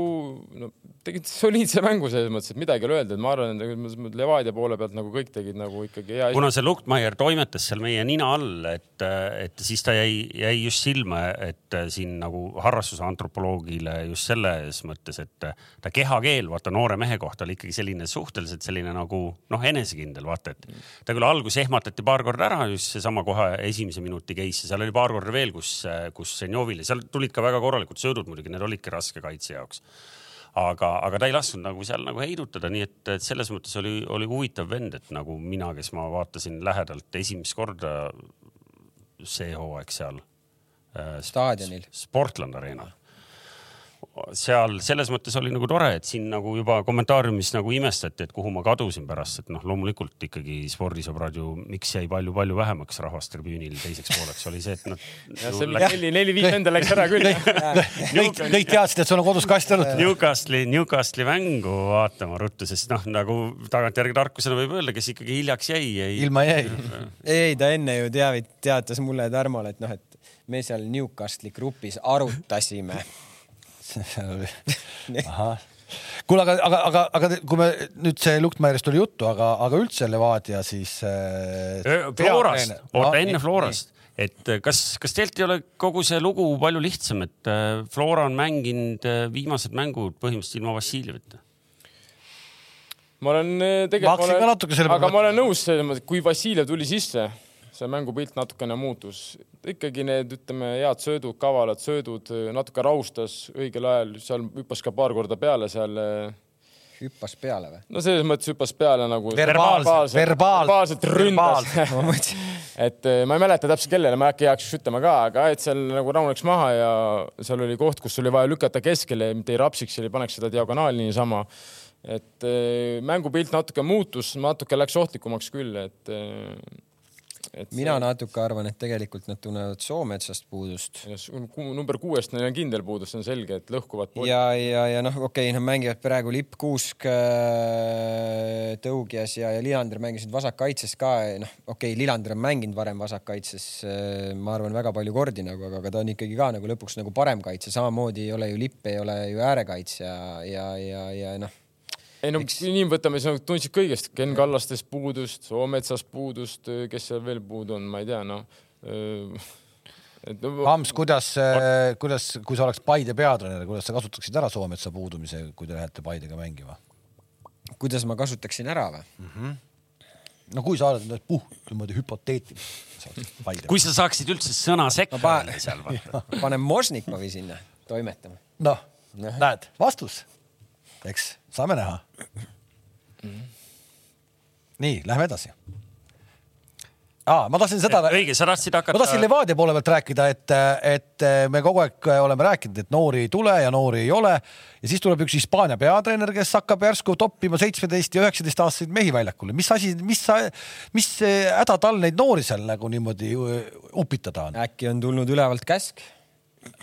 no, tegid soliidse mängu selles mõttes, et midagi ei ole öelda, et ma arvan, et Levadia poole pealt nagu kõik tegid nagu ikkagi hea. kuna see Luktmaier toimetas seal meie nina all, et, et siis ta jäi, jäi just silma, et siin nagu harrastuse antropoloogile just selles mõttes, et ta kehakeel vaata noore mehe kohta oli ikkagi selline suhteliselt selline nagu noh, enesekindel vaata, et ta küll alguses ehmatati paar korda ära, just seesama kohe esimese minuti case seal oli paar korda veel, kus, kus Senjovile, seal tulid ka väga korralikud söödud muidugi, need olidki raske kaitse jaoks aga, aga ta ei lasknud nagu seal nagu heidutada, nii et, et selles mõttes oli, oli huvitav vend, et nagu mina, kes ma vaatasin lähedalt esimest korda see hooaeg seal äh,. staadionil. Sportland Arenal seal selles mõttes oli nagu tore, et siin nagu juba kommentaariumis nagu imestati, et kuhu ma kadusin pärast, et noh, loomulikult ikkagi spordisõbrad ju, miks jäi palju-palju vähemaks rahvast tribüünil teiseks pooleks, oli see, et noh. neli, neli-viis venda läks ära küll kõik, kõik teadsid, et sul on kodus kast olnud. Newcastle'i, Newcastle'i mängu vaatama ruttu, sest noh, nagu tagantjärgi tarkusena võib öelda, kes ikkagi hiljaks jäi, jäi. ilma jäi. ei, ta enne ju teavit-, teatas mulle ja Tarmole, et noh, et me seal Newcastle'i grupis arutasime *laughs* ahah. Kuule, aga, aga, aga, aga kui me nüüd see Luktmaierist oli juttu, aga, aga üldse Levadia siis äh,. Florast, oota enne Florast, et kas, kas teilt ei ole kogu see lugu palju lihtsam, et äh, Flora on mänginud äh, viimased mängud põhimõtteliselt ilma Vassiljevita? ma olen tegelikult, aga ma olen nõus selles mõttes, kui Vassiljev tuli sisse see mängupilt natukene muutus. ikkagi need, ütleme, head söödud, kavalad söödud, natuke rahustas õigel ajal, seal hüppas ka paar korda peale seal. hüppas peale või? no selles mõttes hüppas peale nagu. verbaalselt, verbaalselt ründas *laughs* et eh, ma ei mäleta täpselt kellele, ma äkki heaks ütlema ka, aga et seal nagu rahuneks maha ja seal oli koht, kus oli vaja lükata keskele, mitte ei rapsiks, ei paneks seda diagonaali niisama et eh, mängupilt natuke muutus, natuke läks ohtlikumaks küll, et eh, mina see... natuke arvan, et tegelikult nad tunnevad Soometsast puudust. number kuuest neil on kindel puudus, see on selge, et lõhkuvad. ja, ja, ja noh, okei okay,, nad mängivad praegu Lipp Kuusk äh,, Tõugjas ja, ja Lillander mängisid vasakkaitses ka, noh, okei okay,, Lillander on mänginud varem vasakkaitses äh,, ma arvan, väga palju kordi nagu, aga, aga ta on ikkagi ka nagu lõpuks nagu parem kaitse, samamoodi ei ole ju Lipp, ei ole ju äärekaitsja ja, ja, ja, ja noh ei no Eks... nii võtame, siis nad tundsid kõigest, Ken Kallastest puudust, Soometsast puudust, kes seal veel puudu on, ma ei tea, noh et no, Hams, kuidas, kuidas, kui sa oleks Paide peatreener, kuidas sa kasutaksid ära Soometsa puudumise, kui te lähete Paidega mängima? kuidas ma kasutaksin ära või mm? -hmm. no kui sa oled nüüd puh, niimoodi hüpoteetiline. kui sa saaksid üldse sõna sekka no, öelda seal. *laughs* panen Možnikovi sinna toimetama. noh, näed, vastus eks saame näha. nii, lähme edasi. Aa, ma tahtsin seda. õige, sa tahtsid hakata. ma tahtsin Levadia poole pealt rääkida, et, et me kogu aeg oleme rääkinud, et noori ei tule ja noori ei ole. ja siis tuleb üks Hispaania peatreener, kes hakkab järsku toppima seitsmeteist ja üheksateist aastaseid mehi väljakule. mis asi, mis, mis häda tal neid noori seal nagu niimoodi upitada on? äkki on tulnud ülevalt käsk?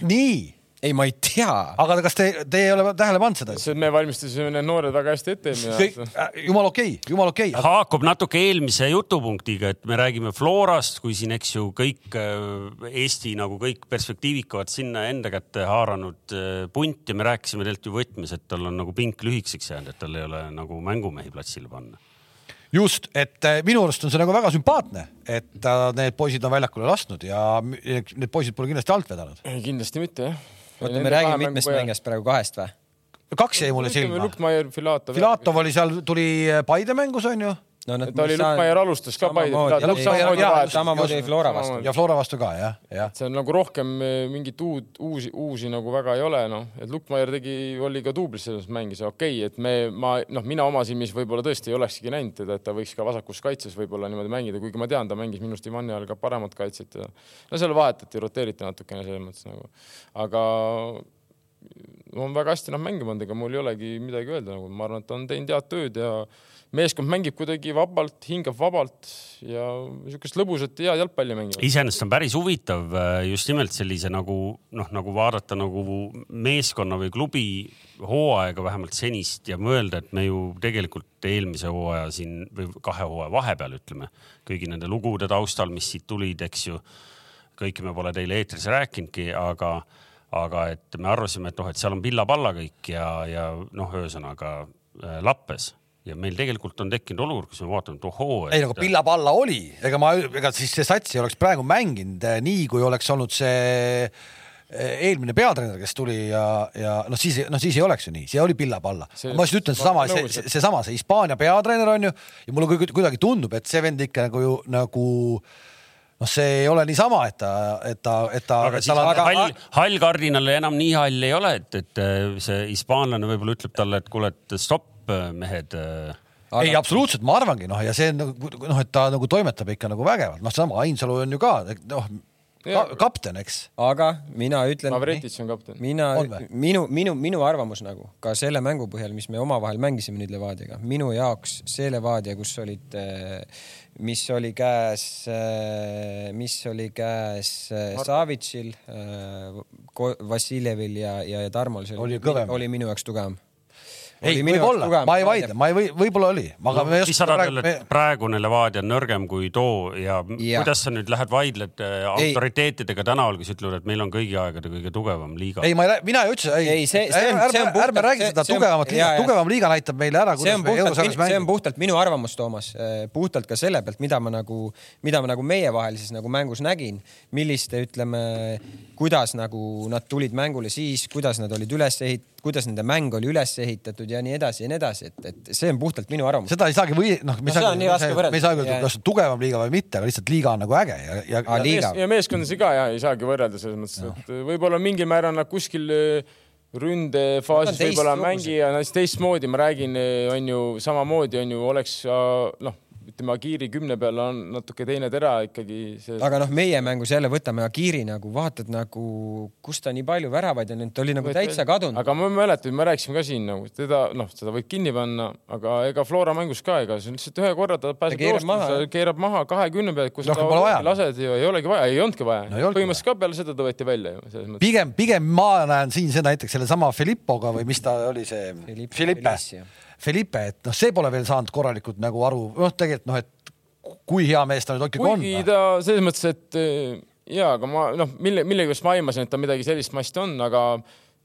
nii ei, ma ei tea. aga kas te, te ei ole tähele pannud seda? me valmistasime need noored väga hästi ette eelmine aasta. Äh, jumal okei okay,, jumal okei okay.. haakub natuke eelmise jutupunktiga, et me räägime Florast, kui siin, eks ju, kõik äh, Eesti nagu kõik perspektiivikavad sinna enda kätte haaranud äh, punt ja me rääkisime tegelikult ju võtmes, et tal on nagu pink lühikeseks jäänud, et tal ei ole nagu mängumehi platsile panna just, et minu arust on see nagu väga sümpaatne, et need poisid on väljakule lasknud ja need poisid pole kindlasti alt vedanud. kindlasti mitte jah oota, me räägime mitmest mängijast praegu, kahest või? kaks jäi mulle silma. Filatov. Filatov oli seal, tuli Paide mängus onju no, no, ta oli Lukmaier alustas ka Paide. samamoodi oli Flora vastu. ja Flora vastu ka jah, jah. see on nagu rohkem eh, mingit uut, uusi, uusi nagu väga ei ole, noh, et Lukmaier tegi, oli ka duublis selles mängis, okei okay,, et me, ma noh, mina oma silmis võib-olla tõesti ei olekski näinud teda, et ta võiks ka vasakus kaitses võib-olla niimoodi mängida, kuigi ma tean, ta mängis minu arust Ivani ajal ka paremat kaitset ja no seal vahetati, roteeriti natukene selles mõttes nagu, aga on väga hästi nad mängima pannud, ega mul ei olegi midagi öelda, nagu ma arvan, et ta on teinud head tööd ja meeskond mängib kuidagi vabalt, hingab vabalt ja niisugust lõbusat head jalgpalli mängivad. iseenesest on päris huvitav äh, just nimelt sellise nagu noh, nagu vaadata nagu meeskonna või klubi hooaega vähemalt senist ja mõelda, et me ju tegelikult eelmise hooaja siin või kahe hooaja vahepeal ütleme kõigi nende lugude taustal, mis siit tulid, eks ju. kõike me pole teile eetris rääkinudki, aga, aga et me arvasime, et noh, et seal on pilla-palla kõik ja, ja noh, ühesõnaga äh, lappes ja meil tegelikult on tekkinud olukord, kus me vaatame, et ohoo et.... ei, nagu pilla-palla oli, ega ma, ega siis see sats ei oleks praegu mänginud eh, nii, kui oleks olnud see eh, eelmine peatreener, kes tuli ja, ja noh, siis, noh siis ei oleks ju nii, see oli pilla-palla. ma just ütlen seesama, see, seesama, see Hispaania peatreener on ju ja mulle kuidagi tundub, et see vend ikka nagu nagu noh, see ei ole niisama, et ta, et ta, et ta. aga siis on... hall, hall kardinal enam nii hall ei ole, et, et see hispaanlane võib-olla ütleb talle, et kuule, et stopp mehed äh, Aga... ei, absoluutselt, ma arvangi, noh, ja see nagu noh, et ta nagu toimetab ikka nagu vägevalt, noh, seesama Ainsalu on ju ka noh ka, kapten, eks. aga mina ütlen. Mavretits on kapten. mina, minu, minu, minu arvamus nagu ka selle mängu põhjal, mis me omavahel mängisime nüüd Levadiaga, minu jaoks see Levadia, kus olid, äh, mis oli käes, äh, mis oli käes Savitšil, Vassiljevil ja, ja Tarmol, see oli, oli, oli minu jaoks tugevam ei, võib-olla, ma ei vaidle, ma ei või, võib-olla oli, aga no, me just. siis sa tahad öelda, et praegune Levadia on nõrgem kui too ja, ja. kuidas sa nüüd lähed vaidled äh, autoriteetidega tänaval, kes ütlevad, et meil on kõigi aegade kõige tugevam liiga? ei, ma ei, mina ei ütle, ei, ei, see, see on, ärme, ärme räägi seda tugevamat liiga, tugevam liiga näitab meile ära, kuidas me eurosarjas mängime. see on puhtalt minu arvamus, Toomas, äh, puhtalt ka selle pealt, mida ma nagu, mida ma nagu meievahelises nagu mängus nägin, milliste, ütleme, kuidas nagu nad tulid mängule siis, kuidas nad olid üles ehitatud kuidas nende mäng oli üles ehitatud ja nii edasi ja nii edasi, et, et see on puhtalt minu arvamus. seda ei saagi või noh, me no, ei saa öelda, kas tugevam liiga või mitte, aga lihtsalt liiga on nagu äge ja, ja, ja, ja, ja meeskondasi ka ja ei saagi võrrelda selles mõttes, et võib-olla mingil määral nad kuskil äh, ründefaasis võib-olla mängija teistmoodi, ma räägin, äh, on ju samamoodi on ju, oleks noh ütleme, Agiri kümne peal on natuke teine tera ikkagi see.... aga noh, meie mängus jälle võtame Agiri nagu vaatad nagu, kust ta nii palju väravaid on, ta oli nagu Võt, täitsa kadunud. aga ma mäletan, me rääkisime ka siin nagu teda, noh, seda võib kinni panna, aga ega Flora mängus ka, ega see on lihtsalt ühe korra ta pääseb joostma, keerab maha kahekümne pealt, kus no, ta lased ju ei olegi vaja, ei olnudki vaja no,. põhimõtteliselt ka peale seda ta võeti välja ju. pigem, pigem ma näen siin seda näiteks sellesama Filippoga või mis ta oli see Filippe, Filippe Felipe, et noh, see pole veel saanud korralikult nagu aru, noh, tegelikult noh, et kui hea mees ta nüüd ikkagi on. kuigi ta selles mõttes, et ja, aga ma noh, mille, millegipärast ma aimasin, et ta midagi sellist masti on, aga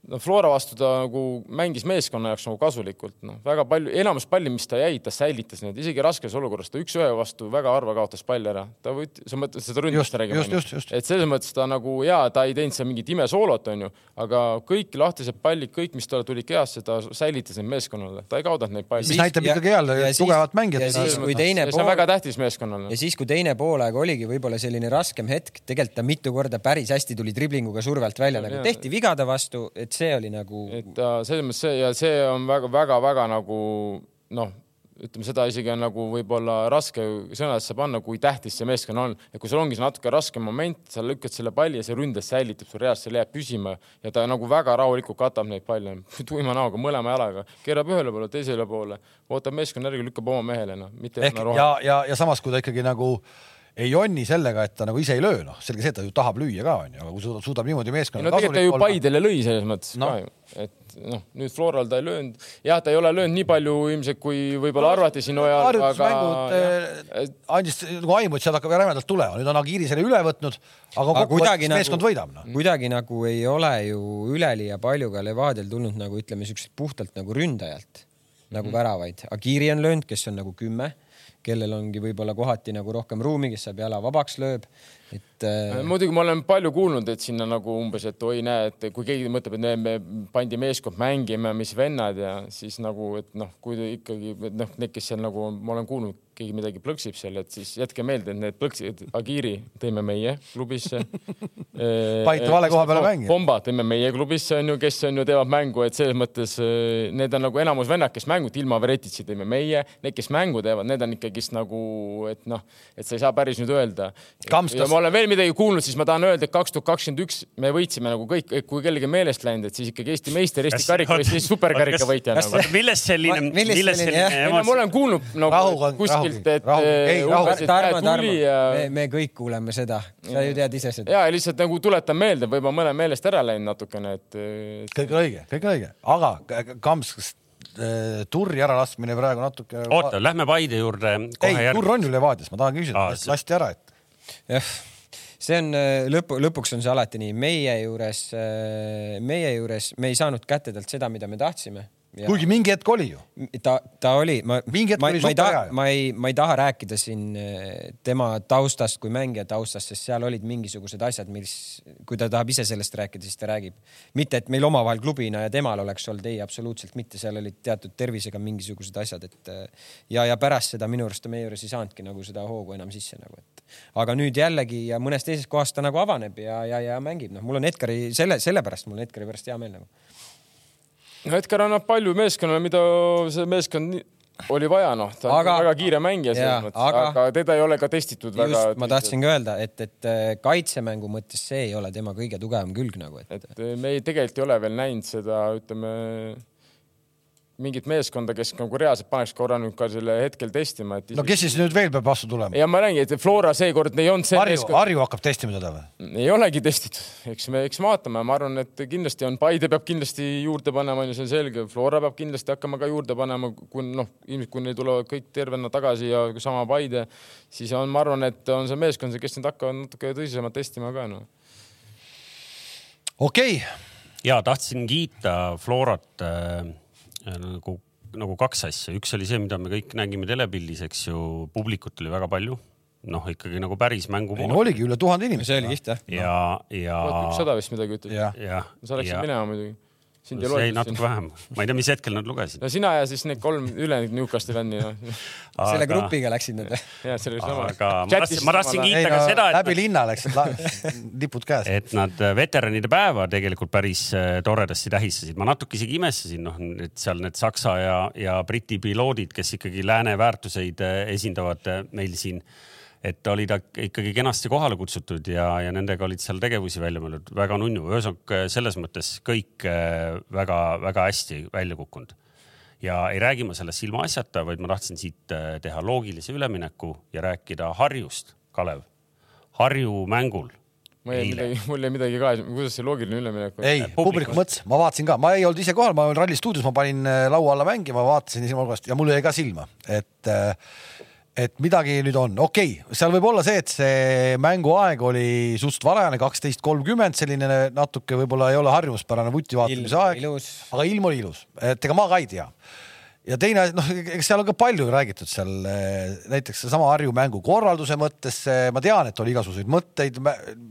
no Flora vastu ta nagu mängis meeskonna jaoks nagu kasulikult, noh, väga palju, enamus palli, mis ta jäi, ta säilitas need, isegi raskes olukorras, ta üks-ühe vastu väga harva kaotas palli ära. ta võt-, sa mõtled seda ründust räägime. et selles mõttes ta nagu ja ta ei teinud seal mingit imesoolot, onju, aga kõik lahtised pallid, kõik, mis talle tulid kehasse, ta säilitas neid meeskonnale, ta ei kaotanud neid palle. mis näitab ikkagi jälle tugevat mängijat. see on väga tähtis meeskonnale. ja siis, kui teine poolaeg oligi võib-olla selline raskem hetk, tegelikult ta mitu korda päris hästi tuli driblinguga surve alt välja, nagu tehti vigade vastu, et see oli nagu. et äh, selles mõttes see ja see on väga-väga-väga nagu noh, ütleme seda isegi on nagu võib-olla raske sõnadesse panna, kui tähtis see meeskond on ja kui sul ongi see natuke raske moment, sa lükkad selle palli ja see ründes säilitab sul reaalselt, seal jääb püsima ja ta nagu väga rahulikult katab neid palle *laughs* tuima näoga mõlema jalaga, keerab ühele poole, teisele poole, ootab meeskonna järgi, lükkab oma mehele, noh, mitte. ehk ja, ja, ja samas, kui ta ikkagi nagu ei jonni sellega, et ta nagu ise ei löö, noh, selge see, et ta ju tahab lüüa ka, onju, aga kui suudab, suudab niimoodi meeskonna no tegelikult ta ju Paidele lõi selles mõttes no. ka ju, et noh, nüüd Floral ta ei löönud, jah, ta ei ole löönud nii palju ilmselt, kui võib-olla no, arvati siin ajal, harjutusmängud eh, andis nagu aimu, et sealt hakkab rämedalt tulema, nüüd on Agiri selle üle võtnud, aga kokkuvõttes nagu, meeskond võidab no.. kuidagi nagu ei ole ju üleliia palju ka Levadial tulnud nagu ütleme, siukseid puhtalt nagu ründajalt nagu mm -hmm. väravaid. Agiri on löönud, kes on nagu kümme kellel ongi võib-olla kohati nagu rohkem ruumi, kes saab jala vabaks lööb, et äh.... muidugi ma olen palju kuulnud, et sinna nagu umbes, et oi, näe, et kui keegi mõtleb, et me pandi meeskond mängima, mis vennad ja siis nagu, et noh, kui ikkagi noh, need, kes seal nagu ma olen kuulnud, keegi midagi plõksib seal, et siis jätke meelde, et need plõksid, Agiri tõime meie klubisse *laughs* Pait vale koha peale mängida. Pomba tõime meie klubisse on ju, kes on ju teevad mängu, et selles mõttes äh, need on nagu enamus vennad, kes mängut ilma Veretitsi tõime meie, need, kes mängu teevad, need on ikkagist nagu, et noh, et sa ei saa päris nüüd öelda. Kamstas, veel midagi kuulnud, siis ma tahan öelda, et kaks tuhat kakskümmend üks me võitsime nagu kõik, kui kellegi meelest läinud, et siis ikkagi Eesti meister, Eesti karika või siis superkarika võitja nagu. millest selline, millest selline ma olen kuulnud nagu kuskilt, et umbes, et Tarmo, Tarmo, me, me kõik kuuleme seda, sa ju tead ise seda. ja lihtsalt nagu tuletan meelde, võib-olla mõne meelest ära läinud natukene, et. kõik õige, kõik õige, aga Kams, kas Äh, turri äralaskmine praegu natuke. oota, lähme Paide juurde. ei, turr on ju Levadias, ma tahan küsida, kas lasti ära, et. jah, see on äh, lõpu, lõpuks on see alati nii, meie juures, äh, meie juures me ei saanud kätte talt seda, mida me tahtsime Ja. kuigi mingi hetk oli ju. ta, ta oli, ma, ma, ma ei taha, ma ei, ma ei taha rääkida siin eh, tema taustast kui mängija taustast, sest seal olid mingisugused asjad, mis, kui ta tahab ise sellest rääkida, siis ta räägib. mitte, et meil omavahel klubina ja temal oleks olnud, ei, absoluutselt mitte, seal olid teatud tervisega mingisugused asjad, et eh, ja, ja pärast seda minu arust ta meie juures ei saanudki nagu seda hoogu enam sisse nagu, et aga nüüd jällegi ja mõnes teises kohas ta nagu avaneb ja, ja, ja mängib, noh, mul on Edgari selle, sellepärast mul on Edgari pärast hea meel nagu no Edgar annab palju meeskonnale, mida see meeskond oli vaja, noh, ta on aga, väga kiire mängija selles mõttes, aga, aga teda ei ole ka testitud just, väga. ma tahtsingi öelda, et, et äh, kaitsemängu mõttes see ei ole tema kõige tugevam külg nagu, et. et me ei, tegelikult ei ole veel näinud seda, ütleme mingit meeskonda, kes nagu reaalselt paneks korra nüüd ka selle hetkel testima, et. no kes siis nüüd veel peab vastu tulema? ja ma räägin, et Flora seekord ei olnud see Harju meeskond..., Harju hakkab testima teda või? ei olegi testitud, eks me, eks vaatame, ma arvan, et kindlasti on, Paide peab kindlasti juurde panema, on ju, see on selge, Flora peab kindlasti hakkama ka juurde panema, kui noh, ilmselt kui neil tulevad kõik tervena tagasi ja sama Paide, siis on, ma arvan, et on see meeskond, kes nüüd hakkavad natuke tõsisemalt testima ka noh. okei okay.. ja tahtsin kiita Florat äh nagu, nagu kaks asja, üks oli see, mida me kõik nägime telepildis, eks ju, publikut oli väga palju noh, ikkagi nagu päris mängu. no oligi üle tuhande inimese. see oli kihvt jah. ja, ja. ükssada vist midagi ütles. sa läksid minema muidugi sind ei loetud. natuke vähem, ma ei tea, mis hetkel nad lugesid. no sina ja siis need kolm ülejäänud Newcastle'i fänni no.. Aga... selle grupiga läksid nad või? jah, see oli sama. aga ma tahtsin, ma tahtsin kiita ka seda, et. läbi linna läksid *laughs* lipud käes. et nad äh, veteranide päeva tegelikult päris äh, toredasti tähistasid, ma natuke isegi imestasin, noh, et seal need Saksa ja, ja Briti piloodid, kes ikkagi lääne väärtuseid äh, esindavad meil siin et oli ta ikkagi kenasti kohale kutsutud ja, ja nendega olid seal tegevusi välja mõeldud, väga nunnu, ühesõnaga selles mõttes kõik väga-väga äh, hästi välja kukkunud. ja ei räägi ma sellest ilmaasjata, vaid ma tahtsin siit äh, teha loogilise ülemineku ja rääkida Harjust, Kalev. Harju mängul ma jäin midagi, mul jäi midagi ka, kuidas see loogiline üleminek on? ei, publiku mõttes, ma vaatasin ka, ma ei olnud ise kohal, ma olin Ralli stuudios, ma panin äh, laua alla mängima, vaatasin silmakorrast ja mul jäi ka silma, et äh, et midagi nüüd on, okei okay,, seal võib olla see, et see mänguaeg oli suht varajane, kaksteist kolmkümmend, selline natuke võib-olla ei ole harjumuspärane vuti vaatamise aeg, aga ilm oli ilus, et ega ma ka ei tea ja teine, noh, eks seal on ka palju räägitud seal näiteks seesama Harju mängu korralduse mõttes, ma tean, et oli igasuguseid mõtteid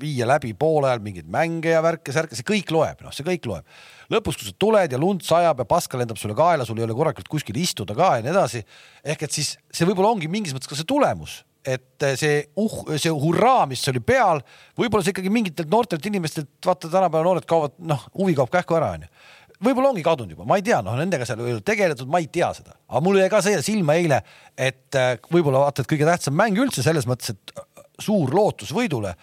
viia läbi poole ajal mingeid mänge ja värke-särke, see kõik loeb, noh, see kõik loeb. lõpus, kui sa tuled ja lund sajab ja paska lendab sulle kaela, sul ei ole korralikult kuskil istuda ka ja nii edasi. ehk et siis see võib-olla ongi mingis mõttes ka see tulemus, et see uh, see hurraa, mis oli peal, võib-olla see ikkagi mingitelt noortelt inimestelt, vaata tänapäeva noored kaovad, noh, huvi kaob kähku ära, onju võib-olla ongi kadunud juba, ma ei tea, noh, nendega seal ei ole tegeletud, ma ei tea seda, aga mul jäi ka see silma eile, et äh, võib-olla vaata, et kõige tähtsam mäng üldse selles mõttes, et äh, suur lootus võidule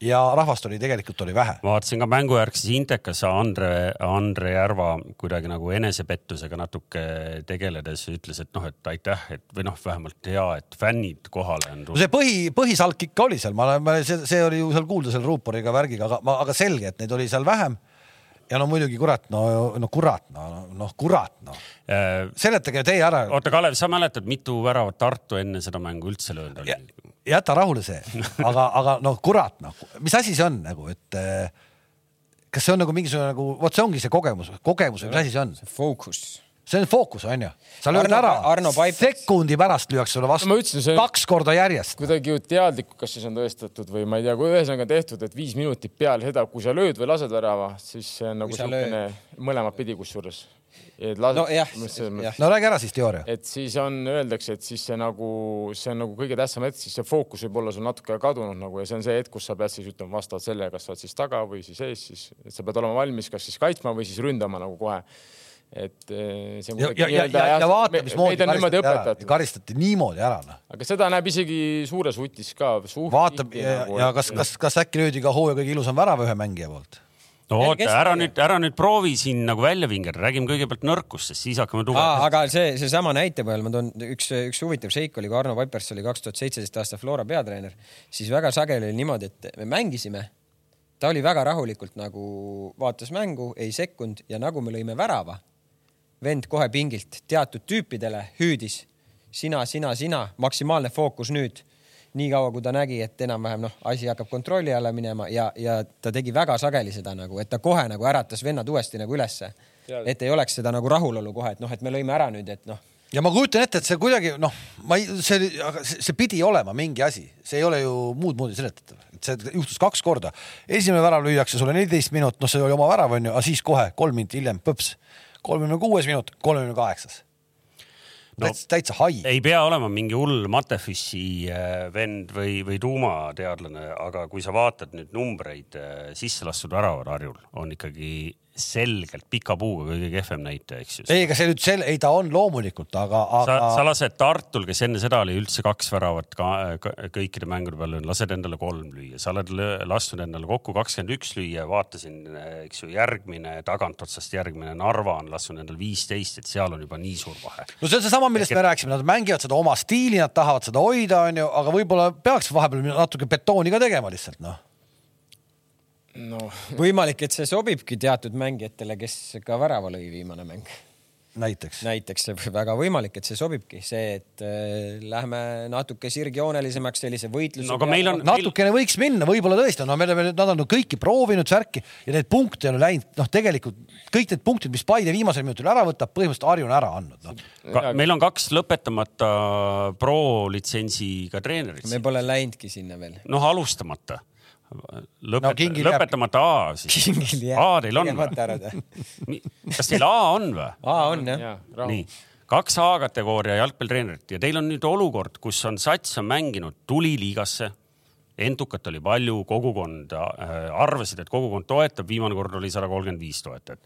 ja rahvast oli tegelikult oli vähe. ma vaatasin ka mängujärgses Intekas Andre, Andre Järva kuidagi nagu enesepettusega natuke tegeledes ütles, et noh, et aitäh, et või noh, vähemalt hea, et fännid kohale on tulnud. see põhi, põhisalk ikka oli seal, ma olen, see, see oli ju seal kuulda selle ruuporiga värgiga, aga, aga selge, et neid oli seal vähem ja no muidugi kurat, no, no kurat, no, noh, kurat, noh seletage teie ära. oota, Kalev, sa mäletad, mitu väravat Tartu enne seda mängu üldse löönud oli? jäta rahule see, aga, aga noh, kurat, noh, mis asi see on nagu, et äh, kas see on nagu mingisugune nagu, vot see ongi see kogemus, kogemus või mis asi see on? fookus see on fookus, on ju. sa lööd ära, sekundi pärast lüüakse sulle vastu, ütlesin, kaks korda järjest. kuidagi ju teadlik, kas siis on tõestatud või ma ei tea, kui ühesõnaga tehtud, et viis minutit peale seda, kui sa lööd või lased värava, siis see on nagu niisugune mõlemat pidi kusjuures. no jah, no räägi ära siis teooria. et siis on, öeldakse, et siis see nagu, see on nagu kõige tähtsam hetk, siis see fookus võib olla sul natuke kadunud nagu ja see on see hetk, kus sa pead siis ütlema vastavalt sellele, kas sa oled siis taga või siis ees, siis et sa pead olema valmis, kas siis kaitsma või siis ründama nagu kohe et eh, see ja, ja, ja, ja, ja vaata, mismoodi karistati karistati niimoodi ära, noh. aga seda näeb isegi suures vutis ka. vaata ja, nagu, ja kas, kas, kas äkki löödi ka hooaja kõige ilusam värav ühe mängija poolt? no oota, ära nüüd, ära nüüd proovi siin nagu välja vingerdada, räägime kõigepealt nõrkustest, siis hakkame tugevdama. aga see, seesama näite põhjal ma toon üks, üks huvitav seik oli, kui Arno Vaipers oli kaks tuhat seitseteist aasta Flora peatreener, siis väga sageli oli niimoodi, et me mängisime. ta oli väga rahulikult nagu vaatas mängu, ei sekkunud ja nagu me lõime värava, vend kohe pingilt teatud tüüpidele hüüdis sina, sina, sina, maksimaalne fookus nüüd. Niikaua kui ta nägi, et enam-vähem noh, asi hakkab kontrolli alla minema ja, ja ta tegi väga sageli seda nagu, et ta kohe nagu äratas vennad uuesti nagu ülesse. et ei oleks seda nagu rahulolu kohe, et noh, et me lõime ära nüüd, et noh. Ja ma kujutan ette, et see kuidagi noh, ma ei, see, see, see pidi olema mingi asi, see ei ole ju muud moodi seletatav, et see juhtus kaks korda. esimene värav lüüakse sulle neliteist minut, noh, see oli oma värav onju, aga siis kohe kolm minutit hiljem põps, kolmekümne kuues minut, kolmekümne kaheksas no, täitsa hai. ei pea olema mingi hull Matefissi äh, vend või, või tuumateadlane, aga kui sa vaatad nüüd numbreid äh, sisse lastud väravad Harjul, on ikkagi selgelt pika puuga kõige kehvem näitaja, eks ju. ei, ega see nüüd sel-, ei ta on loomulikult, aga, aga. sa, lased Tartul, kes enne seda oli üldse kaks väravat ka, ka, kõikide mängude peale, lased endale kolm lüüa, sa oled lasknud endale kokku kakskümmend üks lüüa, vaatasin, eks ju, järgmine tagantotsast järgmine Narva on lasknud endale viisteist, et seal on juba nii suur vahe. no see on seesama, millest Ehk... me rääkisime, nad mängivad seda oma stiili, nad tahavad seda hoida, onju, aga võib-olla peaks vahepeal natuke betooni ka tegema lihtsalt noh no võimalik, et see sobibki teatud mängijatele, kes ka värava lõi viimane mäng. näiteks? näiteks väga võimalik, et see sobibki, see, et äh, lähme natuke sirgjoonelisemaks sellise võitluse no,. on natukene meil... võiks minna, võib-olla tõesti, no me oleme, nad on kõiki proovinud särki ja neid punkte on läinud, noh, tegelikult kõik need punktid, mis Paide viimasel minutil ära võtab, põhimõtteliselt Harju on ära andnud no.. Ka, meil on kaks lõpetamata pro litsentsiga treenerit. me pole läinudki sinna veel. noh, alustamata lõpeta, no, lõpetamata A siis. A teil on või? kas teil A on või? A on jah ja,. nii, kaks A-kategooria jalgpallitreenerit ja teil on nüüd olukord, kus on sats on mänginud, tuli liigasse. entukat oli palju, kogukond äh, arvasid, et kogukond toetab, viimane kord oli sada kolmkümmend viis toetajat.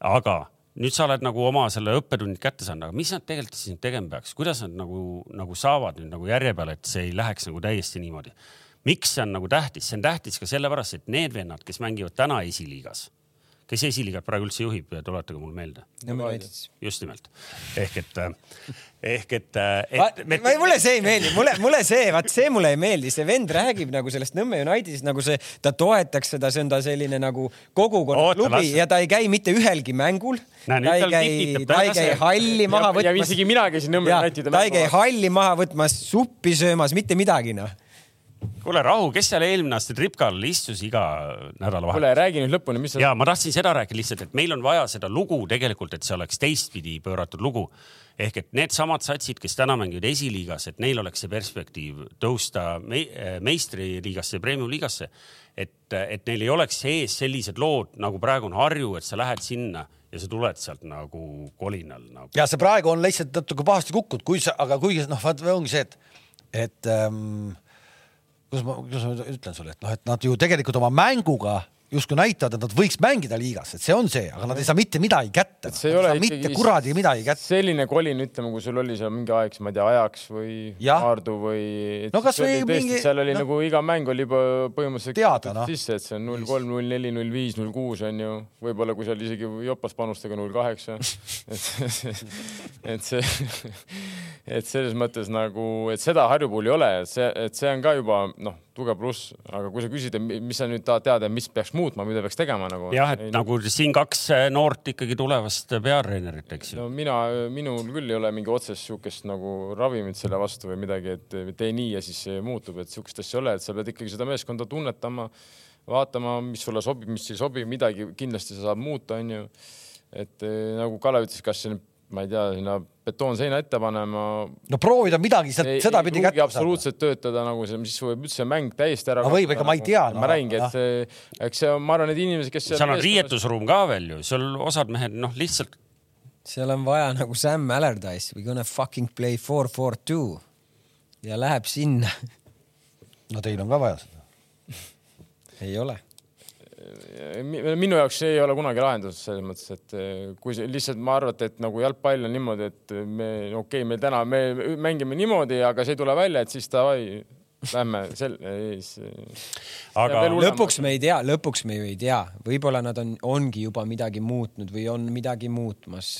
aga nüüd sa oled nagu oma selle õppetunnid kätte saanud, aga mis nad tegelikult siis nüüd tegema peaks, kuidas nad nagu, nagu saavad nüüd nagu järje peale, et see ei läheks nagu täiesti niimoodi miks see on nagu tähtis, see on tähtis ka sellepärast, et need vennad, kes mängivad täna esiliigas, kes esiliigat praegu üldse juhib, tuletage mulle meelde. just nimelt ehk et, ehk et, et. Me... mulle see ei meeldi, mulle, mulle see, vaat see mulle ei meeldi, see vend räägib nagu sellest Nõmme Unitedist nagu see, ta toetaks seda, see on ta selline nagu kogukonnaklubi ja ta ei käi mitte ühelgi mängul. ta ei käi, ta ei käi halli maha võtmas. ja isegi mina käisin Nõmme Unitedi. ta ei käi halli maha võtmas, suppi söömas, mitte midagi noh kuule, rahu, kes seal eelmine aasta tripkal istus iga nädalavahetus? kuule, räägi nüüd lõpuni, mis sa. ja ma tahtsin seda rääkida lihtsalt, et meil on vaja seda lugu tegelikult, et see oleks teistpidi pööratud lugu. ehk et needsamad satsid, kes täna mängivad esiliigas, et neil oleks see perspektiiv tõusta me, meistriliigasse, premium-liigasse. et, et neil ei oleks sees sellised lood nagu praegu on Harju, et sa lähed sinna ja sa tuled sealt nagu kolinal nagu. ja see praegu on lihtsalt natuke pahasti kukkunud, kui sa, aga kuigi noh, vaat ongi see, et, et ähm, kuidas ma, kuidas ma ütlen sulle, et noh, et nad ju tegelikult oma mänguga justkui näitavad, et nad võiks mängida liigas, et see on see, aga nad ei saa mitte midagi kätte. see ei ole mitte kuradi midagi kätte. selline kolin, ütleme, kui sul oli seal mingi aeg, ma ei tea, ajaks või Aardu või. no kasvõi mingi. seal oli no, nagu iga mäng oli juba põhimõtteliselt teada, no. sisse, et see on null kolm, null neli, null viis, null kuus on ju, võib-olla kui seal isegi jopas panustada null kaheksa. *laughs* et see, et selles mõttes nagu, et seda Harju puhul ei ole, et see, et see on ka juba noh tugev pluss, aga kui sa küsid, mis sa nüüd tahad teada, mis peaks muutma, mida peaks tegema nagu. jah, et ei, nagu siin kaks eh, noort ikkagi tulevast peatreenerit, eks ju. no mina, minul küll ei ole mingi otsest sihukest nagu ravimit selle vastu või midagi, et tee nii ja siis muutub, et sihukest asja ei ole, et sa pead ikkagi seda meeskonda tunnetama, vaatama, mis sulle sobib, mis ei sobi, midagi kindlasti sa saad muuta, onju. et nagu Kalev ütles, kas see ma ei tea, sinna betoonseina ette panema. no proovida midagi sealt sedapidi kätte saada. absoluutselt töötada nagu see, siis võib üldse mäng täiesti ära. no võib, ega ma ei tea no,. ma räägingi, et see, eks see on, ma arvan, need inimesed, kes. seal on riietusruum ka veel ju, seal osad mehed noh, lihtsalt. seal on vaja nagu Sam Allardyce, we gonna fucking play four, four, two ja läheb sinna. no teil on ka vaja seda ei ole minu jaoks see ei ole kunagi lahendus selles mõttes, et eh, kui see lihtsalt ma arvate, et nagu jalgpall on niimoodi, et me okei okay,, meil täna me mängime niimoodi, aga see ei tule välja, et siis davai, lähme sel-, aga lõpuks me ei tea, lõpuks me ju ei tea, võib-olla nad on, ongi juba midagi muutnud või on midagi muutmas.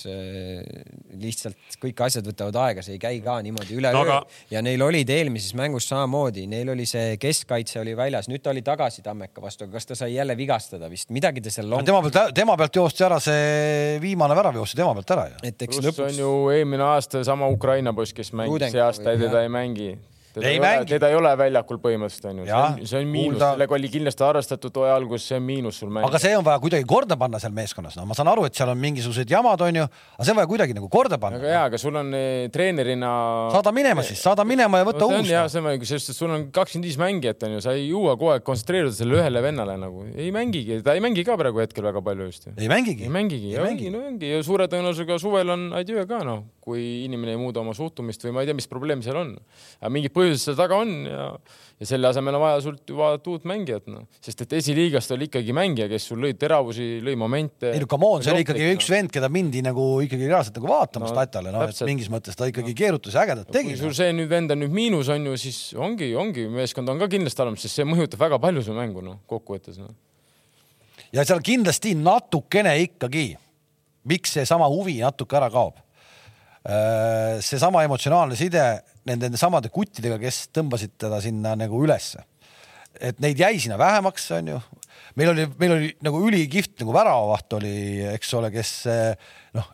lihtsalt kõik asjad võtavad aega, see ei käi ka niimoodi üleöö no, aga... ja neil olid eelmises mängus samamoodi, neil oli see keskkaitse oli väljas, nüüd ta oli tagasi Tammeka vastu, aga kas ta sai jälle vigastada vist, midagi ta seal long.... tema pealt, tema pealt joostis ära see viimane värav joostis tema pealt ära ju. et eks lõpuks. on ju eelmine aasta sama Ukraina poiss, kes mängis, see aasta teda ei mängi teda ei, ole, teda ei ole väljakul põhimõtteliselt onju, see on, see on miinus, sellega oli kindlasti arvestatud hooaja alguses, see on miinus sul mängida. aga see on vaja kuidagi korda panna seal meeskonnas, no ma saan aru, et seal on mingisugused jamad onju, aga see on vaja kuidagi nagu korda panna. aga jaa, aga sul on eh, treenerina. saada minema siis, saada minema ja võtta no, uus. jaa, see on, sest sul on kakskümmend viis mängijat onju, sa ei jõua kogu aeg kontsentreeruda sellele ühele vennale nagu, ei mängigi, ta ei mängi ka praegu hetkel väga palju just. ei mängigi. ei mängigi, ja ongi, no ongi ja suure tõenäosusega suvel on adjöö ka noh, kui inimene ei muuda oma suhtumist või ma ei tea, mis probleem seal on. aga mingid põhjused seal taga on ja, ja selle asemel on vaja sult vaadata uut mängijat, noh, sest et esiliigast oli ikkagi mängija, kes sul lõi teravusi, lõi momente. ei no come on, see oli ikkagi üks vend, keda mindi nagu ikkagi reaalselt nagu vaatama no, statale, noh, et mingis mõttes ta ikkagi keerutas ja ägedat tegi. kui sul see nüüd vend on nüüd miinus on ju, siis ongi, ongi, meeskond on ka kindlasti halvem, sest see mõjutab väga palju su mängu, noh, kokkuvõttes noh. ja seal kindlasti natukene ikkagi, miks seesama huvi natuke ära kaob seesama emotsionaalne side nende, nende samade kuttidega, kes tõmbasid teda sinna nagu ülesse. et neid jäi sinna vähemaks, onju. meil oli, meil oli nagu ülikihvt nagu väravavaht oli, eks ole, kes noh,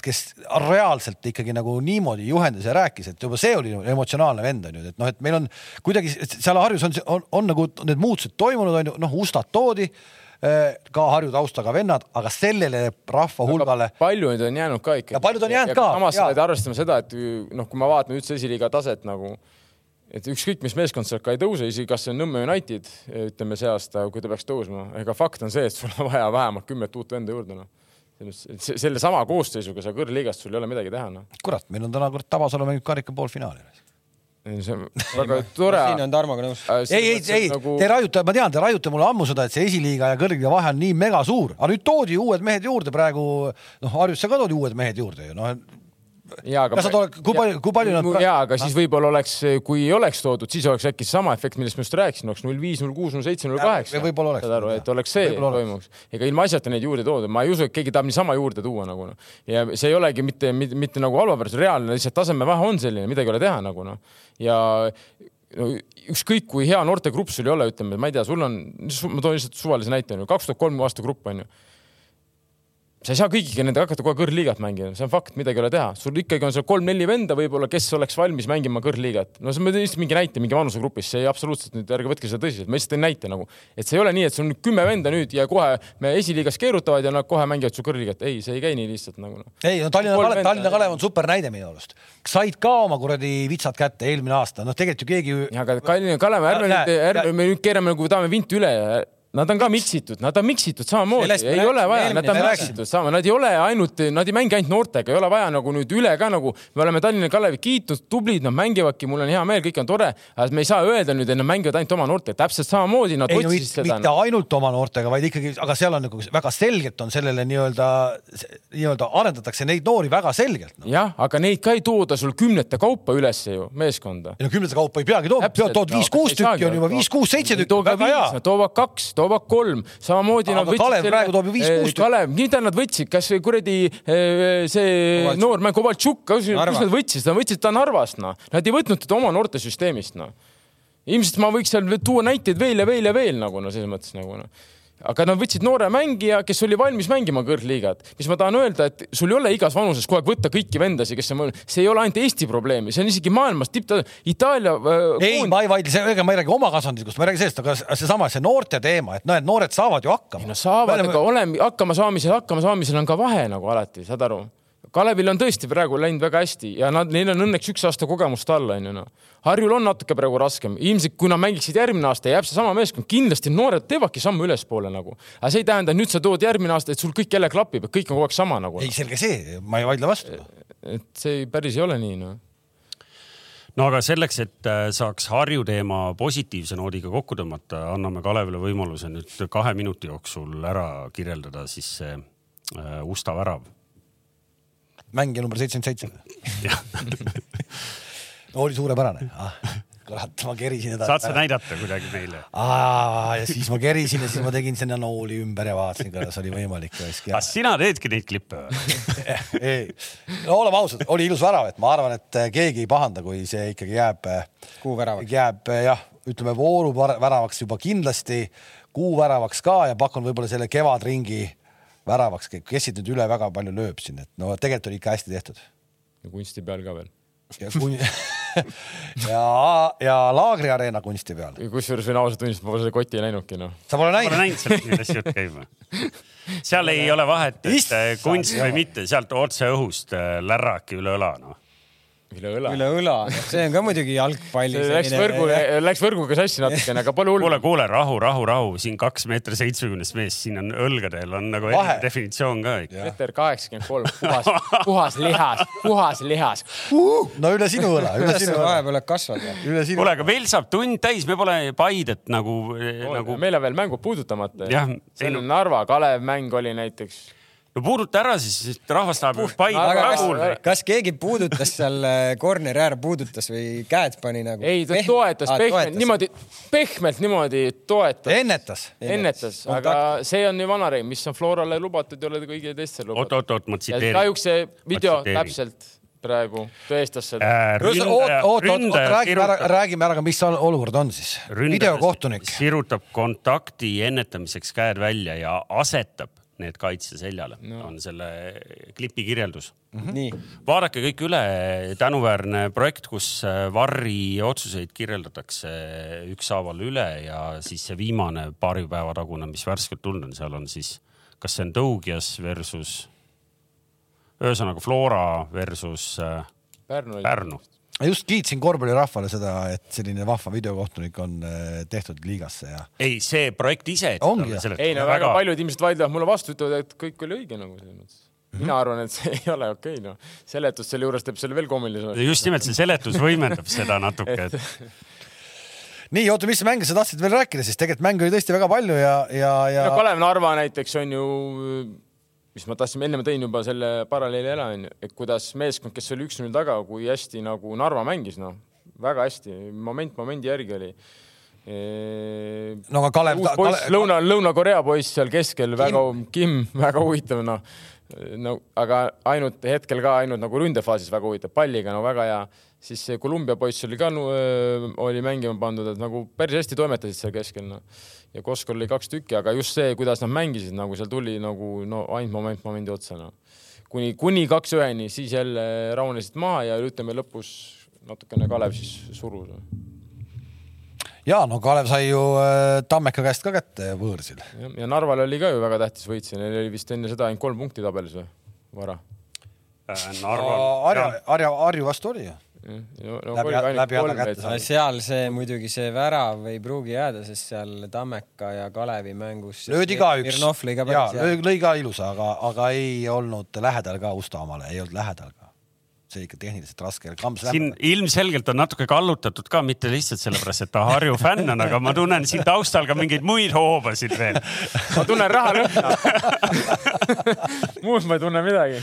kes reaalselt ikkagi nagu niimoodi juhendas ja rääkis, et juba see oli emotsionaalne vend on ju, et noh, et meil on kuidagi seal Harjus on, on, on nagu need muutused toimunud, on ju, noh, Ustad toodi Äh, ka Harju taustaga vennad, aga sellele rahva hulgale. palju neid on jäänud ka ikka. ja paljud on jäänud ka. samas sa pead arvestama seda, et noh, kui ma vaatan üldse esiliiga taset nagu, et ükskõik, mis meeskond sealt ka ei tõuse, isegi kas see on Nõmme United, ütleme see aasta, kui ta peaks tõusma, ega fakt on see, et sul on vaja vähemalt kümmet uut venda juurde, noh selle sama koosseisuga sa kõrgliigast, sul ei ole midagi teha, noh. kurat, meil on täna kurat Tabasalu mängib karika poolfinaali see on *laughs* väga tore. siin on Tarmoga nõus. ei, ei, ei nagu..., te raiute, ma tean, te raiute mulle ammu seda, et see esiliiga ja kõrgliiga vahe on nii mega suur, aga nüüd toodi uued mehed juurde praegu, noh, Harjusse ka toodi uued mehed juurde ju, noh. Kas nad oleks, kui palju, kui palju nad. jaa, aga siis võib-olla oleks, kui ei oleks toodud, siis oleks äkki seesama efekt, millest ma just rääkisin, oleks null viis, null kuus, null seitse, null kaheksa. võib-olla oleks. saad aru, et oleks see toimuks. ega ilma asjata neid juurde toodud, ma ei usu, et keegi tahab niisama juurde tuua nagu noh. ja see ei olegi mitte, mitte, mitte nagu halva pärast, reaalne, lihtsalt tasemevahe on selline, midagi ei ole teha nagu noh. ja no ükskõik kui hea noortegrupp sul ei ole, ütleme, ma ei tea, sul on, ma toon lihtsalt suvalise näite, kaks tuhat kolm aasta grupp on ju sa ei saa kõigiga nendega hakata kohe kõrgliigat mängima, see on fakt, midagi ei ole teha. sul ikkagi on seal kolm-neli venda võib-olla, kes oleks valmis mängima kõrgliigat. no see on lihtsalt mingi näite mingi vanusegrupis, see absoluutselt nüüd ärge võtke seda tõsiselt, ma lihtsalt tõin näite nagu, et see ei ole nii, et sul on kümme venda nüüd ja kohe me esiliigas keerutavad ja nad kohe mängivad su kõrgliigat. ei, see ei käi nii lihtsalt nagu no.. ei, no Tallinna Kalev, Tallinna Kalev on super näide minu arust. said ka oma kuradi vitsad kätte eelmine aasta, noh, tegelikult ju keegi. aga Tallinna Kalev, ärme nüüd, ärme me nüüd keerame nagu tahame vinti üle Nad on ka miksitud, nad on miksitud samamoodi, ei ole vaja, nad on miksitud sama, nad ei ole ainult, nad ei mängi ainult noortega, ei ole vaja nagu nüüd üle ka nagu, me oleme Tallinna Kalevi kiitnud, tublid, nad mängivadki, mul on hea meel, kõik on tore, aga me ei saa öelda nüüd, et nad mängivad ainult oma noortega, täpselt samamoodi nad ei, otsisid no, seda. mitte ainult oma noortega, vaid ikkagi, aga seal on nagu väga selgelt on sellele nii-öelda, nii-öelda arendatakse neid noori väga selgelt no.. jah, aga neid ka ei tooda sul kümnete kaupa üles ju meeskonda. ei no kümnete kaupa ei peagi tooma, tood viis-kuus tükki on juba viis-kuus-seitse tükki, väga hea. toovad kaks toovad kolm, samamoodi aga Kalev selle, praegu toob ju viis-kuus. Eh, Kalev, mida nad võtsid, kas kuradi eh, see noor mäng Kovaltšuk, kus nad võtsid, nad võtsid ta Narvast, noh. Nad ei võtnud teda oma noortesüsteemist, noh. ilmselt ma võiks seal tuua näiteid veel ja veel ja veel nagu no selles mõttes nagu noh aga nad võtsid noore mängija, kes oli valmis mängima kõrgliigat. mis ma tahan öelda, et sul ei ole igas vanuses kogu aeg võtta kõiki vendasid, kes on, see ei ole ainult Eesti probleem, see on isegi maailmas tipp, Itaalia äh,. ei, ma ei vaidle, ega ma ei räägi oma kasvandikust, ma ei räägi sellest, aga seesama, see noorte teema, et noh, et noored saavad ju hakkama. no saavad, aga oleme... oleme, hakkama saamisel, hakkama saamisel on ka vahe nagu alati, saad aru Kalevil on tõesti praegu läinud väga hästi ja nad, neil on õnneks üks aasta kogemust all, onju noh. Harjul on natuke praegu raskem, ilmselt kui nad mängiksid järgmine aasta, jääb seesama meeskond, kindlasti noored teevadki sammu ülespoole nagu. aga see ei tähenda, et nüüd sa tood järgmine aasta, et sul kõik jälle klapib, et kõik on kogu aeg sama nagu. ei, selge see, ma ei vaidle vastu. et see päris ei ole nii noh no aga selleks, et äh, saaks Harju teema positiivse noodiga kokku tõmmata, anname Kalevile võimaluse nüüd kahe minuti jooksul ära kirjeldada siis see äh, Usta värav. Mängija number seitsekümmend seitse. *laughs* oli suurepärane ah kurat, ma kerisin edasi. saad sa näidata kuidagi meile? ja siis ma kerisin ja siis ma tegin sinna nooli ümber ja vaatasin, kas oli võimalik. kas sina teedki neid klippe või? *laughs* ei, no oleme ausad, oli ilus värav, et ma arvan, et keegi ei pahanda, kui see ikkagi jääb. kuuväravaks. jääb jah, ütleme vooru väravaks juba kindlasti, kuuväravaks ka ja pakun võib-olla selle kevadringi väravaks, kes siit nüüd üle väga palju lööb siin, et no tegelikult oli ikka hästi tehtud. ja kunsti peal ka veel ja kun... *laughs* ja, ja Laagri Arena kunsti peal. kusjuures võin ausalt tunnistada, ma pole seda kotti näinudki noh. sa pole näinud? Pole näinud sealt, millest jutt käib seal ei ole vahet, et kunst või mitte, sealt otse õhust äh, lärraki üle õla noh üle õla. üle õla, see on ka muidugi jalgpalli. Läks võrgu, läks võrguga sassi natukene, aga pole hullu. kuule, kuule, rahu, rahu, rahu, siin kaks meetrit seitsmekümnest meest, siin on õlgadel on nagu definitsioon ka meeter kaheksakümmend kolm, puhas, puhas lihas, puhas lihas uh,. no üle sinu õla, üle sinu õla. vahepeal kasvab. kuule, aga meil saab tund täis, me pole Paidet nagu oh,, nagu. meil on veel mängud puudutamata. see on Narva, Kalev mäng oli näiteks no puuduta ära siis, rahvas tahab ka kuulda. kas keegi puudutas seal korneri äh, äär, puudutas või käed pani nagu? ei, ta Pehm... toetas ah, pehmelt, niimoodi, pehmelt niimoodi toetas. ennetas. ennetas, aga see on ju vana reegel, mis on Florale lubatud, ei ole kõigile teistele lubatud. oot, oot, oot, ma tsiteerin. kahjuks see video täpselt praegu tõestas seda äh,. oot, oot, oot, räägime ära, räägime ära, mis olukord on siis. videokohtunik. sirutab kontakti ennetamiseks käed välja ja asetab need kaitse seljale no., on selle klipi kirjeldus mm. -hmm. vaadake kõik üle, tänuväärne projekt, kus äh, Varri otsuseid kirjeldatakse ükshaaval üle ja siis see viimane paari päeva tagune, mis värskelt tulnud on, seal on siis, kas see on Tõugias versus, ühesõnaga Flora versus äh, Pärnu, Pärnu just kiitsin korvpallirahvale seda, et selline vahva videokohtunik on äh, tehtud liigasse ja. ei, see projekt ise. ongi. ei no väga, väga paljud inimesed vaidlevad mulle vastu, ütlevad, et kõik oli õige nagu selles mõttes mina mm -hmm. arvan, et see *laughs* ei ole okei okay,, noh. seletus selle juures teeb selle veel koomilisemaks. just nimelt see seletus võimendab seda natuke et... *laughs* nii, oota, mis mänge sa tahtsid veel rääkida siis, tegelikult mänge oli tõesti väga palju ja, ja, ja. no Kalev Narva näiteks on ju mis ma tahtsin, enne ma tõin juba selle paralleeli ära, onju, et kuidas meeskond, kes oli üks-null taga, kui hästi nagu Narva mängis, noh, väga hästi, moment momendi järgi oli no aga Kalev. uus poiss Kale..., Lõuna, Lõuna-Korea poiss seal keskel, väga, Kim, *laughs* väga huvitav, noh. No aga ainult hetkel ka ainult nagu ründefaasis väga huvitav, palliga no väga hea siis see Kolumbia poiss oli ka, oli mängima pandud, et nagu päris hästi toimetasid seal keskel, noh. ja Koskol oli kaks tükki, aga just see, kuidas nad mängisid, nagu seal tuli nagu no ainult moment momendi otsa, noh. kuni, kuni kaks üheni, siis jälle rahunesid maha ja ütleme lõpus natukene Kalev siis surus. Ja no Kalev sai ju äh, Tammeka käest ka kätte võõrsil. ja Narval oli ka ju väga tähtis võit, siin oli vist enne seda ainult kolm punkti tabelis või, Vara äh,? Narva. Harju, Harju, Harju vastu oli ju No, läbi, läbi alla kätte saada. seal see muidugi see värav ei pruugi jääda, sest seal Tammeka ja Kalevi mängus. löödi ka üks. lõi ka ilusa, aga, aga ei olnud lähedal ka Usta omale, ei olnud lähedal ka see ikka tehniliselt raske. siin ilmselgelt on natuke kallutatud ka, mitte lihtsalt sellepärast, et ta Harju fänn on, aga ma tunnen siin taustal ka mingeid muid hoobasid veel. ma tunnen raha lõhna *laughs* muud ma ei tunne midagi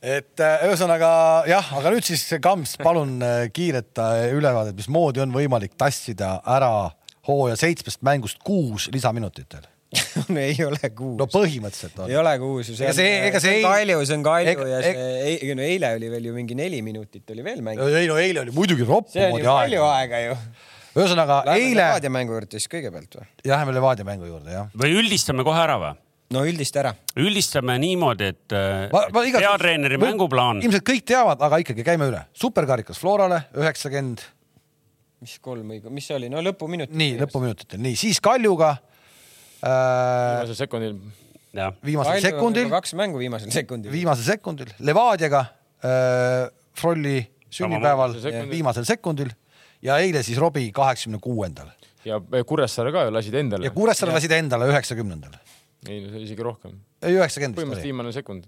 et äh, ühesõnaga jah, aga nüüd siis Kams, palun äh, kiiret ülevaadet, mismoodi on võimalik tassida ära hooaja seitsmest mängust kuus lisaminutitel *laughs* no ei ole kuus. no põhimõtteliselt on. ei ole kuus ju. ega see, ega see ei. Kalju, see on Kalju ega, ja see e, no eile oli veel ju mingi neli minutit oli veel mäng. ei no eile oli muidugi roppu moodi aega. palju aega ju. ühesõnaga eile. Levadia mängu juurde siis kõigepealt või? jah, lähme Levadia mängu juurde jah. või üldistame kohe ära või? no üldista ära. üldistame niimoodi, et äh, peatreeneri mänguplaan. ilmselt kõik teavad, aga ikkagi käime üle. superkarikas Florale üheksakümmend. mis kolm õige, mis see oli, no lõpuminutid. nii, lõpuminutitel, nii siis Kaljuga. Viimasel sekundil. viimasel sekundil. kaks mängu viimasel sekundil. viimasel sekundil, Levadiaga äh, Frolli sünnipäeval viimasel sekundil ja eile siis Robbie kaheksakümne kuuendal. ja Kuressaare ka ju lasid endale. ja Kuressaare lasid endale üheksakümnendal ei no see oli isegi rohkem. ei, üheksakümmend. põhimõtteliselt viimane sekund.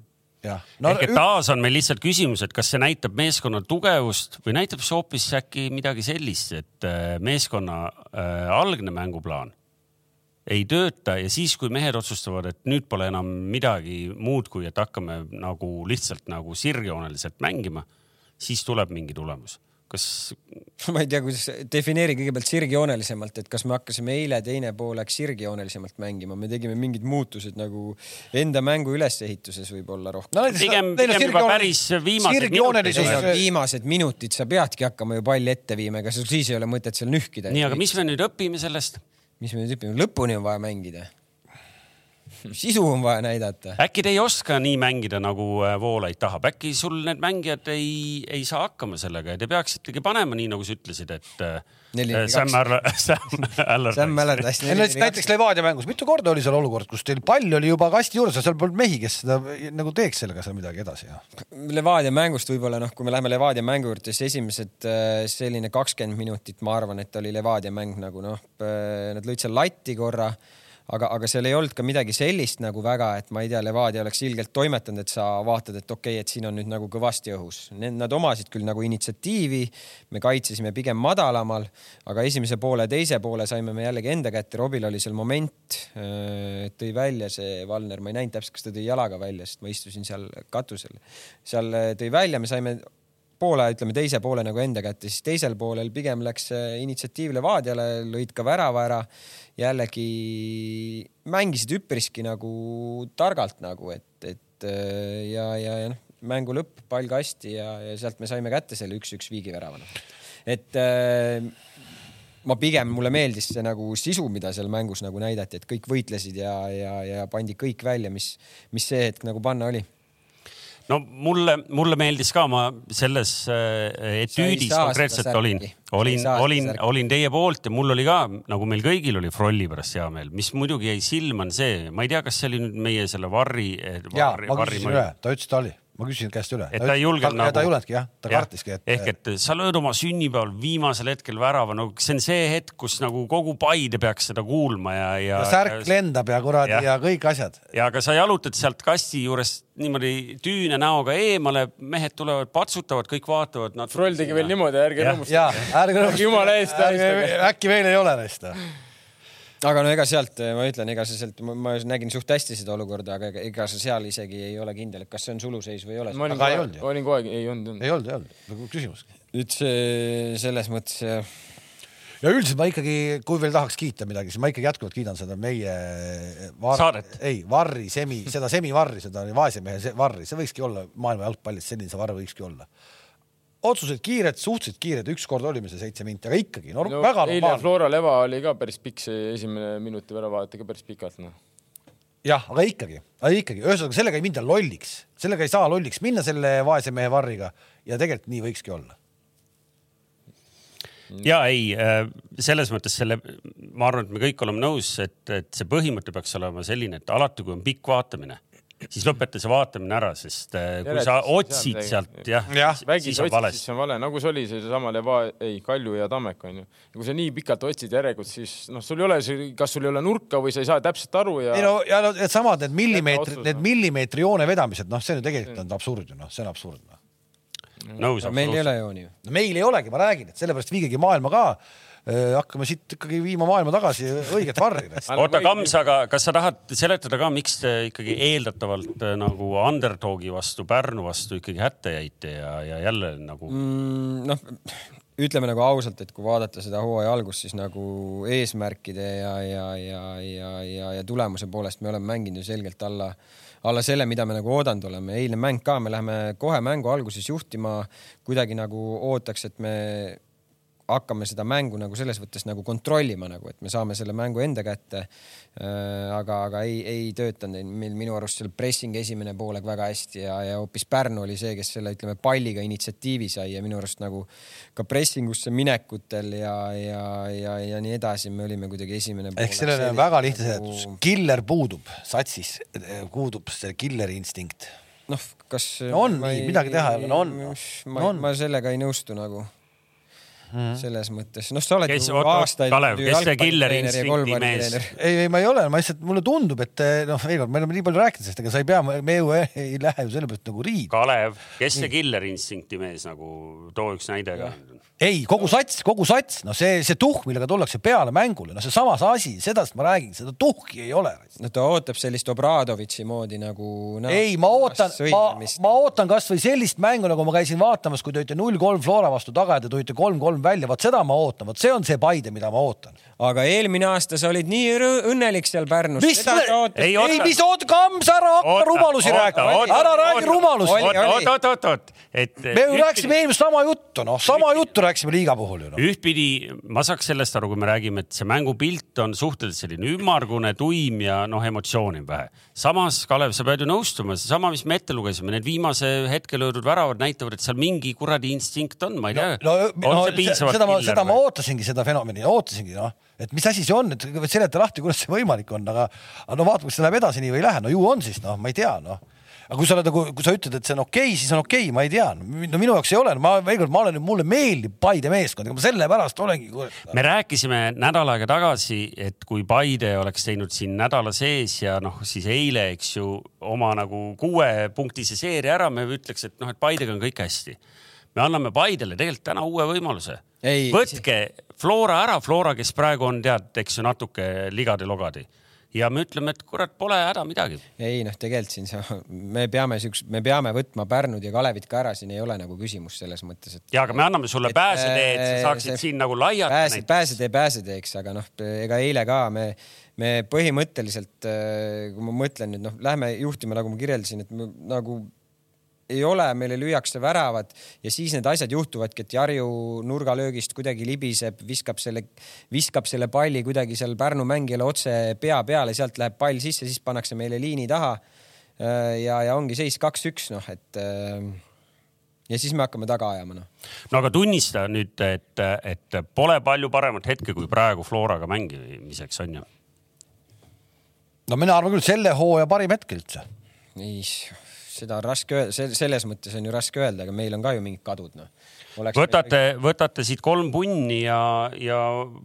No, ehk et taas on meil lihtsalt küsimus, et kas see näitab meeskonna tugevust või näitab see hoopis äkki midagi sellist, et äh, meeskonna äh, algne mänguplaan ei tööta ja siis, kui mehed otsustavad, et nüüd pole enam midagi muud, kui et hakkame nagu lihtsalt nagu sirgjooneliselt mängima, siis tuleb mingi tulemus kas? *laughs* ma ei tea, kuidas, defineeri kõigepealt sirgjoonelisemalt, et kas me hakkasime eile teine pool läks sirgjoonelisemalt mängima, me tegime mingid muutused nagu enda mängu ülesehituses võib-olla rohkem no,. pigem, pigem juba päris viimased minutid. viimased minutid, sa peadki hakkama ju palli ette viima, ega siis ei ole mõtet seal nühkida. nii, aga mis me nüüd õpime sellest? Mis me nüüd õpime, lõpuni on vaja mängida *laughs* sisu on vaja näidata. äkki te ei oska nii mängida, nagu äh, Voolaid tahab, äkki sul need mängijad ei, ei saa hakkama sellega ja te peaksitegi panema nii, nagu sa ütlesid, et äh, äh, *laughs* Sam Allardyce. Näiteks Levadia mängus, mitu korda oli seal olukord, kus teil pall oli juba kasti juures ja seal polnud mehi, kes seda nagu teeks sellega seal midagi edasi. Levadia mängust võib-olla noh, kui me läheme Levadia mängu juurde, siis esimesed selline kakskümmend minutit, ma arvan, et oli Levadia mäng nagu noh, nad lõid seal latti korra aga, aga seal ei olnud ka midagi sellist nagu väga, et ma ei tea, Levadia oleks ilgelt toimetanud, et sa vaatad, et okei okay,, et siin on nüüd nagu kõvasti õhus. Nad omasid küll nagu initsiatiivi, me kaitsesime pigem madalamal, aga esimese poole teise poole saime me jällegi enda kätte. Robil oli seal moment, tõi välja see Valner, ma ei näinud täpselt, kas ta tõi jalaga välja, sest ma istusin seal katusel. seal äh, tõi välja, me saime poole, ütleme teise poole nagu enda kätte, siis teisel poolel pigem läks initsiatiiv Levadiale, lõid ka värava ära jällegi mängisid üpriski nagu targalt nagu, et, et äh, ja, ja, ja noh, mängu lõpp, pall kasti ja, ja sealt me saime kätte selle üks-üks viigiväravana. et äh, ma pigem, mulle meeldis see nagu sisu, mida seal mängus nagu näidati, et kõik võitlesid ja, ja, ja pandi kõik välja, mis, mis see hetk nagu panna oli no mulle, mulle meeldis ka, ma selles äh, etüüdis konkreetselt olin, olin, olin, olin teie poolt ja mul oli ka, nagu meil kõigil oli Frolli pärast hea meel, mis muidugi jäi silma, on see, ma ei tea, kas see oli nüüd meie selle Varri. jaa, ma küsisin üle, ta ütles, ta oli ma küsisin käest üle. et ta ei julgenud nagu. ta ei julgenudki jah, ta kartiski, et. ehk et sa lööd oma sünnipäeval viimasel hetkel värava, no see on see hetk, kus nagu kogu Paide peaks seda kuulma ja, ja. ja särk ja, lendab ja kuradi ja, ja kõik asjad. ja aga sa jalutad sealt kasti juurest niimoodi tüüne näoga eemale, mehed tulevad, patsutavad, kõik vaatavad nad.... Froll tegi veel niimoodi, ärge rõõmustage. jaa, ärge rõõmustage. jumala eest. äkki veel ei ole neist aga no ega sealt, ma ütlen, ega see sealt, ma nägin suht hästi seda olukorda, aga ega, ega see seal isegi ei ole kindel, kas see on suluseis või ei ole. ma olin kogu aeg, olin kogu aeg, ei olnud. ei olnud, ei olnud, nagu küsimuski. nüüd see selles mõttes ja ja üldiselt ma ikkagi, kui veel tahaks kiita midagi, siis ma ikkagi jätkuvalt kiidan seda meie var... Saadet. ei, Varri, Semi, seda Semi Varri, seda vaese mehe Varri, see võikski olla maailma jalgpallis, selline see Varr võikski olla otsused kiired, suhteliselt kiired, ükskord olime see seitse minti, aga ikkagi no, no, väga normaalne. eile Flora Leva oli ka päris pikk, see esimene minuti värava vaadati ka päris pikalt, noh. jah, aga ikkagi, aga ikkagi, ühesõnaga sellega ei minda lolliks, sellega ei saa lolliks minna selle vaese mehe varriga ja tegelikult nii võikski olla ja ei, äh, selles mõttes selle, ma arvan, et me kõik oleme nõus, et, et see põhimõte peaks olema selline, et alati, kui on pikk vaatamine siis lõpeta see vaatamine ära, sest äh, kui sa otsid sealt jah ja, siis on valesti. siis on vale, nagu see oli seesama Leva, ei Kalju ja Tammek onju. kui sa nii pikalt otsid järelikult, siis noh, sul ei ole, kas sul ei ole nurka või sa ei saa täpselt aru ja. ei no ja no needsamad need millimeetrid, need millimeetri joone vedamised, noh, see on ju tegelikult on absurd ju noh, see on absurd noh. nõus. meil ei ole jooni ju. meil ei olegi, ma räägin, et sellepärast viigegi maailma ka hakkame siit ikkagi viima maailma tagasi õiget varri. *laughs* oota, Kams, aga kas sa tahad seletada ka, miks te ikkagi eeldatavalt äh, nagu underdogi vastu, Pärnu vastu ikkagi hätta jäite ja, ja jälle nagu mm,? noh, ütleme nagu ausalt, et kui vaadata seda hooaja algust, siis nagu eesmärkide ja, ja, ja, ja, ja, ja tulemuse poolest me oleme mänginud ju selgelt alla alla selle, mida me nagu oodanud oleme. eilne mäng ka, me läheme kohe mängu alguses juhtima, kuidagi nagu ootaks, et me hakkame seda mängu nagu selles mõttes nagu kontrollima nagu, et me saame selle mängu enda kätte. Äh, aga, aga ei, ei töötanud meil minu arust seal pressing esimene poolek väga hästi ja, ja hoopis Pärnu oli see, kes selle, ütleme, palliga initsiatiivi sai ja minu arust nagu ka pressing usse minekutel ja, ja, ja, ja nii edasi, me olime kuidagi esimene. ehk sellele on väga lihtne seletus nagu..., killer puudub satsis, puudub see killeri instinkt noh, kas no on nii, midagi teha ei ole, no on. ma, no on. ma sellega ei nõustu nagu mm. selles mõttes, noh, sa oled kes, ju aastaid. Kalev, kes see killer instinkti mees? ei, ei, ma ei ole, ma lihtsalt, mulle tundub, et noh, veel kord, me oleme nii palju rääkinud sellest, ega sa ei pea, me ju ei *laughs* lähe ju selle pealt nagu riid. Kalev, kes see killer instinkti mees nagu, too üks näide ka ei, kogu sats, kogu sats, no see, see tuhk, millega tullakse peale mängule, no seesama asi, sedast ma räägin, seda tuhki ei ole. no ta ootab sellist Obradovitši moodi nagu no,. ei, ma ootan, ma, ma ootan kasvõi sellist mängu, nagu ma käisin vaatamas, kui te olite null kolm Flora vastu taga ja te tulite kolm-kolm välja, vot seda ma ootan, vot see on see Paide, mida ma ootan. aga eelmine aasta sa olid nii õnnelik seal Pärnus. mis, ei, ei, mis oot-, Kams, ära hakka rumalusi rääkima, ära räägi rumalusi. oot, oot, oot, oot, et. me ju rääkisime eelmist sama juttu, noh, sama juttu rääkisime liiga puhul ju no.. ühtpidi ma saaks sellest aru, kui me räägime, et see mängupilt on suhteliselt selline ümmargune, tuim ja noh, emotsiooni on vähe. samas, Kalev, sa pead ju nõustuma, seesama, mis me ette lugesime, need viimase hetke löödud väravad näitavad, et seal mingi kuradi instinkt on, ma ei tea no,. No, no, seda ma, seda ma ootasingi, seda fenomeni, ootasingi noh, et mis asi see on, et seleta lahti, kuidas see võimalik on, aga, aga no vaatame, kas see läheb edasi nii või ei lähe, no ju on siis noh, ma ei tea noh aga kui sa oled nagu, kui sa ütled, et see on okei okay,, siis on okei okay,, ma ei tea, no minu jaoks ei ole, ma veel kord, ma olen, mulle meeldib Paide meeskond, ma sellepärast olengi. me rääkisime nädal aega tagasi, et kui Paide oleks teinud siin nädala sees ja noh, siis eile, eks ju, oma nagu kuuepunktise seeria ära, me ütleks, et noh, et Paidega on kõik hästi. Me anname Paidele tegelikult täna uue võimaluse. võtke Flora ära, Flora, kes praegu on tead, eks ju natuke ligadi-logadi ja me ütleme, et kurat, pole häda midagi. ei noh, tegelikult siin sa, me peame siukse, me peame võtma Pärnud ja Kalevit ka ära, siin ei ole nagu küsimust selles mõttes, et. ja, aga me anname sulle pääsetee, et sa äh, saaksid see, siin nagu laiata. pääse, pääsetee pääseteeks, aga noh, ega eile ka me, me põhimõtteliselt, äh, kui ma mõtlen nüüd noh, lähme juhtima, nagu ma kirjeldasin, et me nagu ei ole, meile lüüakse väravad ja siis need asjad juhtuvadki, et Jarju nurgalöögist kuidagi libiseb, viskab selle, viskab selle palli kuidagi seal Pärnu mängijale otse pea peale, sealt läheb pall sisse, siis pannakse meile liini taha. ja, ja ongi seis kaks-üks, noh, et ja siis me hakkame taga ajama, noh. no aga tunnista nüüd, et, et pole palju paremat hetke kui praegu Floraga mängimiseks on ju? no mina arvan küll selle hooaja parim hetk üldse. ei seda on raske öelda, selles mõttes on ju raske öelda, aga meil on ka ju mingid kadud, noh. võtate meil..., võtate siit kolm punni ja, ja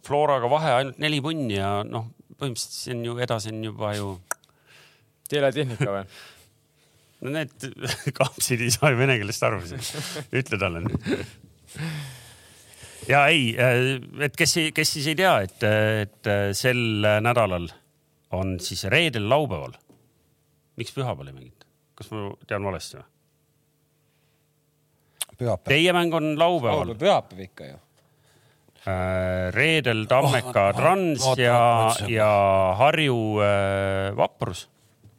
Floraga vahe ainult neli punni ja noh, põhimõtteliselt see on ju edasi on juba ju. *laughs* teletehnika või? *laughs* no need *laughs* kampsid ei saa ju vene keelest aru, ütle talle nüüd. ja ei, et kes, kes siis ei tea, et, et sel nädalal on siis reedel, laupäeval. miks pühapäeval ei mängita? Kas ma tean valesti või? Teie mäng on laupäeval. pühapäev ikka ju. Äh, reedel Tammeka oh, Trans oh, ja, ja Harju äh, Vaprus.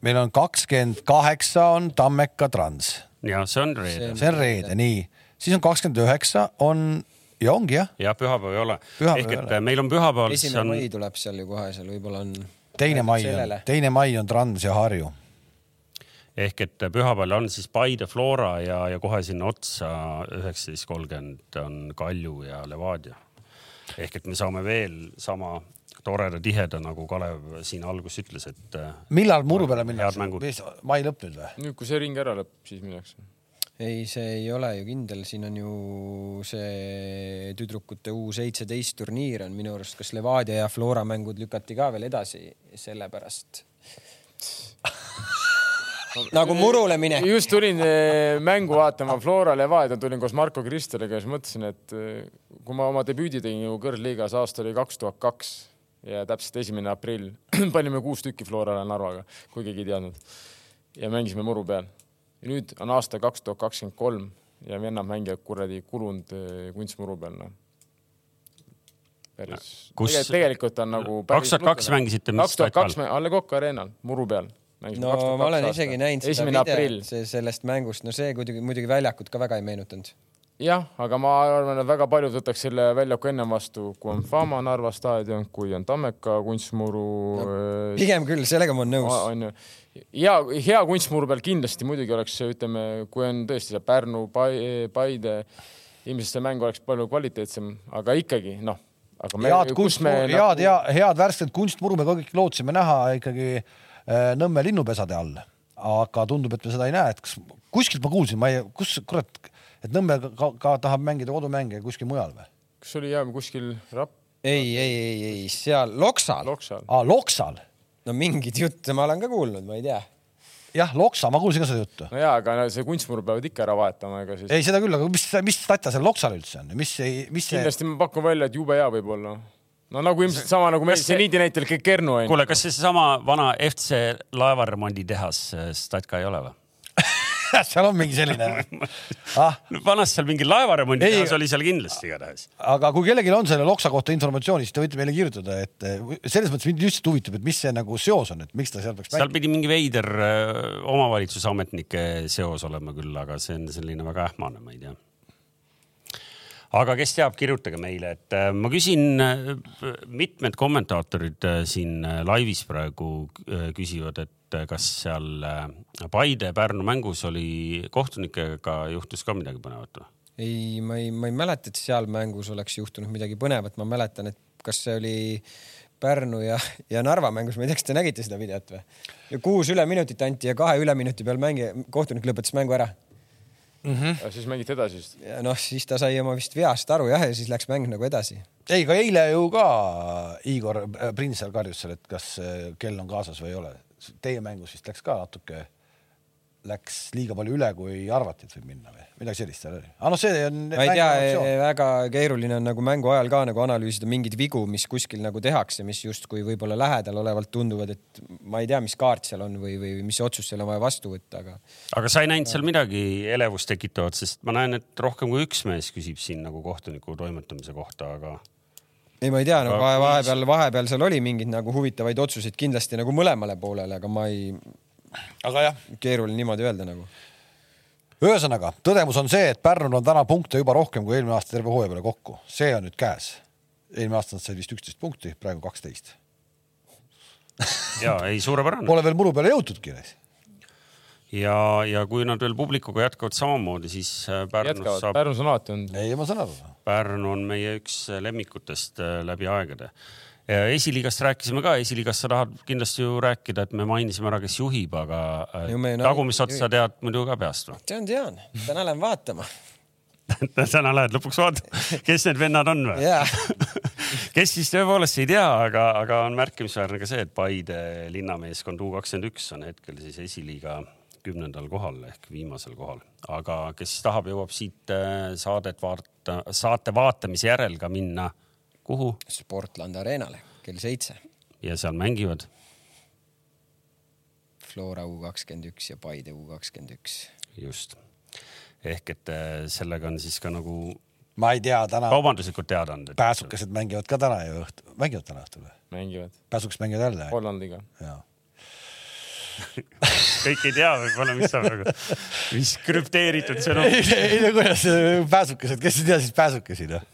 meil on kakskümmend kaheksa on Tammeka Trans. ja see on reede. see on reede, nii. siis on kakskümmend üheksa on ja ongi jah. jah, pühapäev ei ole. ehk et ole. meil on pühapäeval. esimene on... mai tuleb seal ju kohe, seal võib-olla on. teine mai on, teine mai on Trans ja Harju ehk et pühapäeval on siis Paide Flora ja, ja kohe sinna otsa üheksateist kolmkümmend on Kalju ja Levadia. ehk et me saame veel sama toreda tiheda, nagu Kalev siin alguses ütles, et. Äh, millal muru peale minnakse? mai lõpp nüüd või? nüüd, kui see ring ära lõpeb, siis minnakse. ei, see ei ole ju kindel, siin on ju see tüdrukute U seitseteist turniir on minu arust, kas Levadia ja Flora mängud lükati ka veel edasi, sellepärast nagu murule minek. just tulin eh, mängu vaatama Flora Levadia, tulin koos Marko Kristeliga, siis mõtlesin, et eh, kui ma oma debüüdi tegin ju kõrgliigas, aasta oli kaks tuhat kaks ja täpselt esimene aprill *clears throat* panime kuus tükki Florale Narvaga, kui keegi ei teadnud. ja mängisime muru peal. ja nüüd on aasta kaks tuhat kakskümmend kolm ja vennad mängivad kuradi kulunud eh, kunstmuru peal, noh päris. kus tegelikult on nagu. kaks tuhat kaks mängisite. kaks tuhat kaks A Le Coq Arena'l muru peal no ma olen isegi näinud seda videot sellest mängust, no see kuidagi muidugi väljakut ka väga ei meenutanud. jah, aga ma arvan, et väga paljud võtaks selle väljaku ennem vastu, kui on Fama Narva staadion, kui on Tammeka kunstmuru no,. Äh, pigem küll, sellega ma olen nõus. on ju, hea, hea kunstmuru peal kindlasti muidugi oleks, ütleme, kui on tõesti see Pärnu, Paide, ilmselt see mäng oleks palju kvaliteetsem, aga ikkagi noh aga me, head kunstmuru, head nagu... ja head värsket kunstmuru me kõik lootsime näha ikkagi Nõmme linnupesade all, aga tundub, et me seda ei näe, et kas kuskilt ma kuulsin, ma ei, kus kurat, et Nõmme ka, ka tahab mängida kodumänge kuskil mujal või? kas oli jah kuskil Rap-? ei, ei, ei, ei seal Loksal. Loksal. aa, Loksal? no mingeid jutte ma olen ka kuulnud, ma ei tea. jah, Loksa, ma kuulsin ka seda juttu. no jaa, aga see kunstmuru peavad ikka ära vahetama, ega siis. ei, seda küll, aga mis, mis statja seal Loksal üldse on, mis, mis see? kindlasti ma pakun välja, et jube hea võib-olla no nagu ilmselt sama nagu meil seniidi näitel Kernu on. kuule, kas see seesama vana FC laevaremonditehas Statka ei ole või? *laughs* seal on mingi selline ah.. vanasti seal mingi laevaremondi oli seal kindlasti igatahes. aga kui kellelgi on selle Loksa kohta informatsiooni, siis te võite meile kirjutada, et eh, selles mõttes mind just huvitab, et mis see nagu seos on, et miks ta seal peaks. seal pidi mingi veider eh, omavalitsusametnike seos olema küll, aga see on selline väga ähmane, ma ei tea aga kes teab, kirjutage meile, et äh, ma küsin, äh, mitmed kommentaatorid äh, siin laivis praegu küsivad, et kas seal Paide-Pärnu mängus oli kohtunikega juhtus ka midagi põnevat või? ei, ma ei, ma ei mäleta, et seal mängus oleks juhtunud midagi põnevat, ma mäletan, et kas see oli Pärnu ja, ja Narva mängus, ma ei tea, kas te nägite seda videot või? kuus üleminutit anti ja kahe üleminuti peal mängija, kohtunik lõpetas mängu ära mm. -hmm. ja siis mängiti edasi vist? noh, siis ta sai oma vist veast aru jah, ja siis läks mäng nagu edasi. ei, aga eile ju ka Igor Prins seal karjus seal, et kas äh, kell on kaasas või ei ole. Teie mängus vist läks ka natuke läks liiga palju üle, kui arvati, et võib minna või midagi sellist seal oli. aga noh, see on. ma ei tea, väga keeruline on nagu mängu ajal ka nagu analüüsida mingeid vigu, mis kuskil nagu tehakse, mis justkui võib-olla lähedal olevalt tunduvad, et ma ei tea, mis kaart seal on või, või mis otsus seal on vaja vastu võtta, aga. aga sa ei näinud seal midagi elevust tekitavat, sest ma näen, et rohkem kui üks mees küsib siin nagu kohtuniku toimetamise kohta, aga ei, ma ei tea, no vahepeal, vahepeal seal oli mingeid nagu huvitavaid otsuseid kindlasti nagu mõlemale poolele, aga ma ei, aga jah, keeruline niimoodi öelda nagu. ühesõnaga, tõdemus on see, et Pärnul on täna punkte juba rohkem kui eelmine aasta terve hooaja peale kokku, see on nüüd käes. eelmine aasta nad said vist üksteist punkti, praegu kaksteist. ja ei, suurepärane. Pole veel muru peale jõutudki ja, ja kui nad veel publikuga jätkavad samamoodi, siis äh, Pärnus saab. Pärnus on alati olnud. ei, ma saan aru. Pärnu on meie üks lemmikutest äh, läbi aegade esiliigast rääkisime ka, esiliigast sa tahad kindlasti ju rääkida, et me mainisime ära, kes juhib, aga äh, no, tagumist otsa tead muidu ka peast või? tean, tean, täna lähen vaatama. *laughs* Täna lähed lõpuks vaatama, kes need vennad on või? *laughs* Kes siis tõepoolest ei tea, aga, aga on märkimisväärne ka see, et Paide linnameeskond U kakskümmend üks on hetkel siis esiliiga kümnendal kohal ehk viimasel kohal, aga kes tahab, jõuab siit äh, saadet vaata, saate vaatamise järel ka minna kuhu? Sportland Arenale kell seitse. ja seal mängivad? Flora U kakskümmend üks ja Paide U kakskümmend üks. just, ehk et äh, sellega on siis ka nagu ma ei tea täna. kaubanduslikud teadaanded. pääsukesed mängivad ka täna ju õhtul, mängivad täna õhtul või? mängivad. pääsukesed mängivad jälle? Hollandiga. *laughs* kõik ei tea võib-olla, mis on nagu, mis krüpteeritud sõnum. *laughs* ei no kuidas pääsukesed, kes ei tea siis pääsukesi noh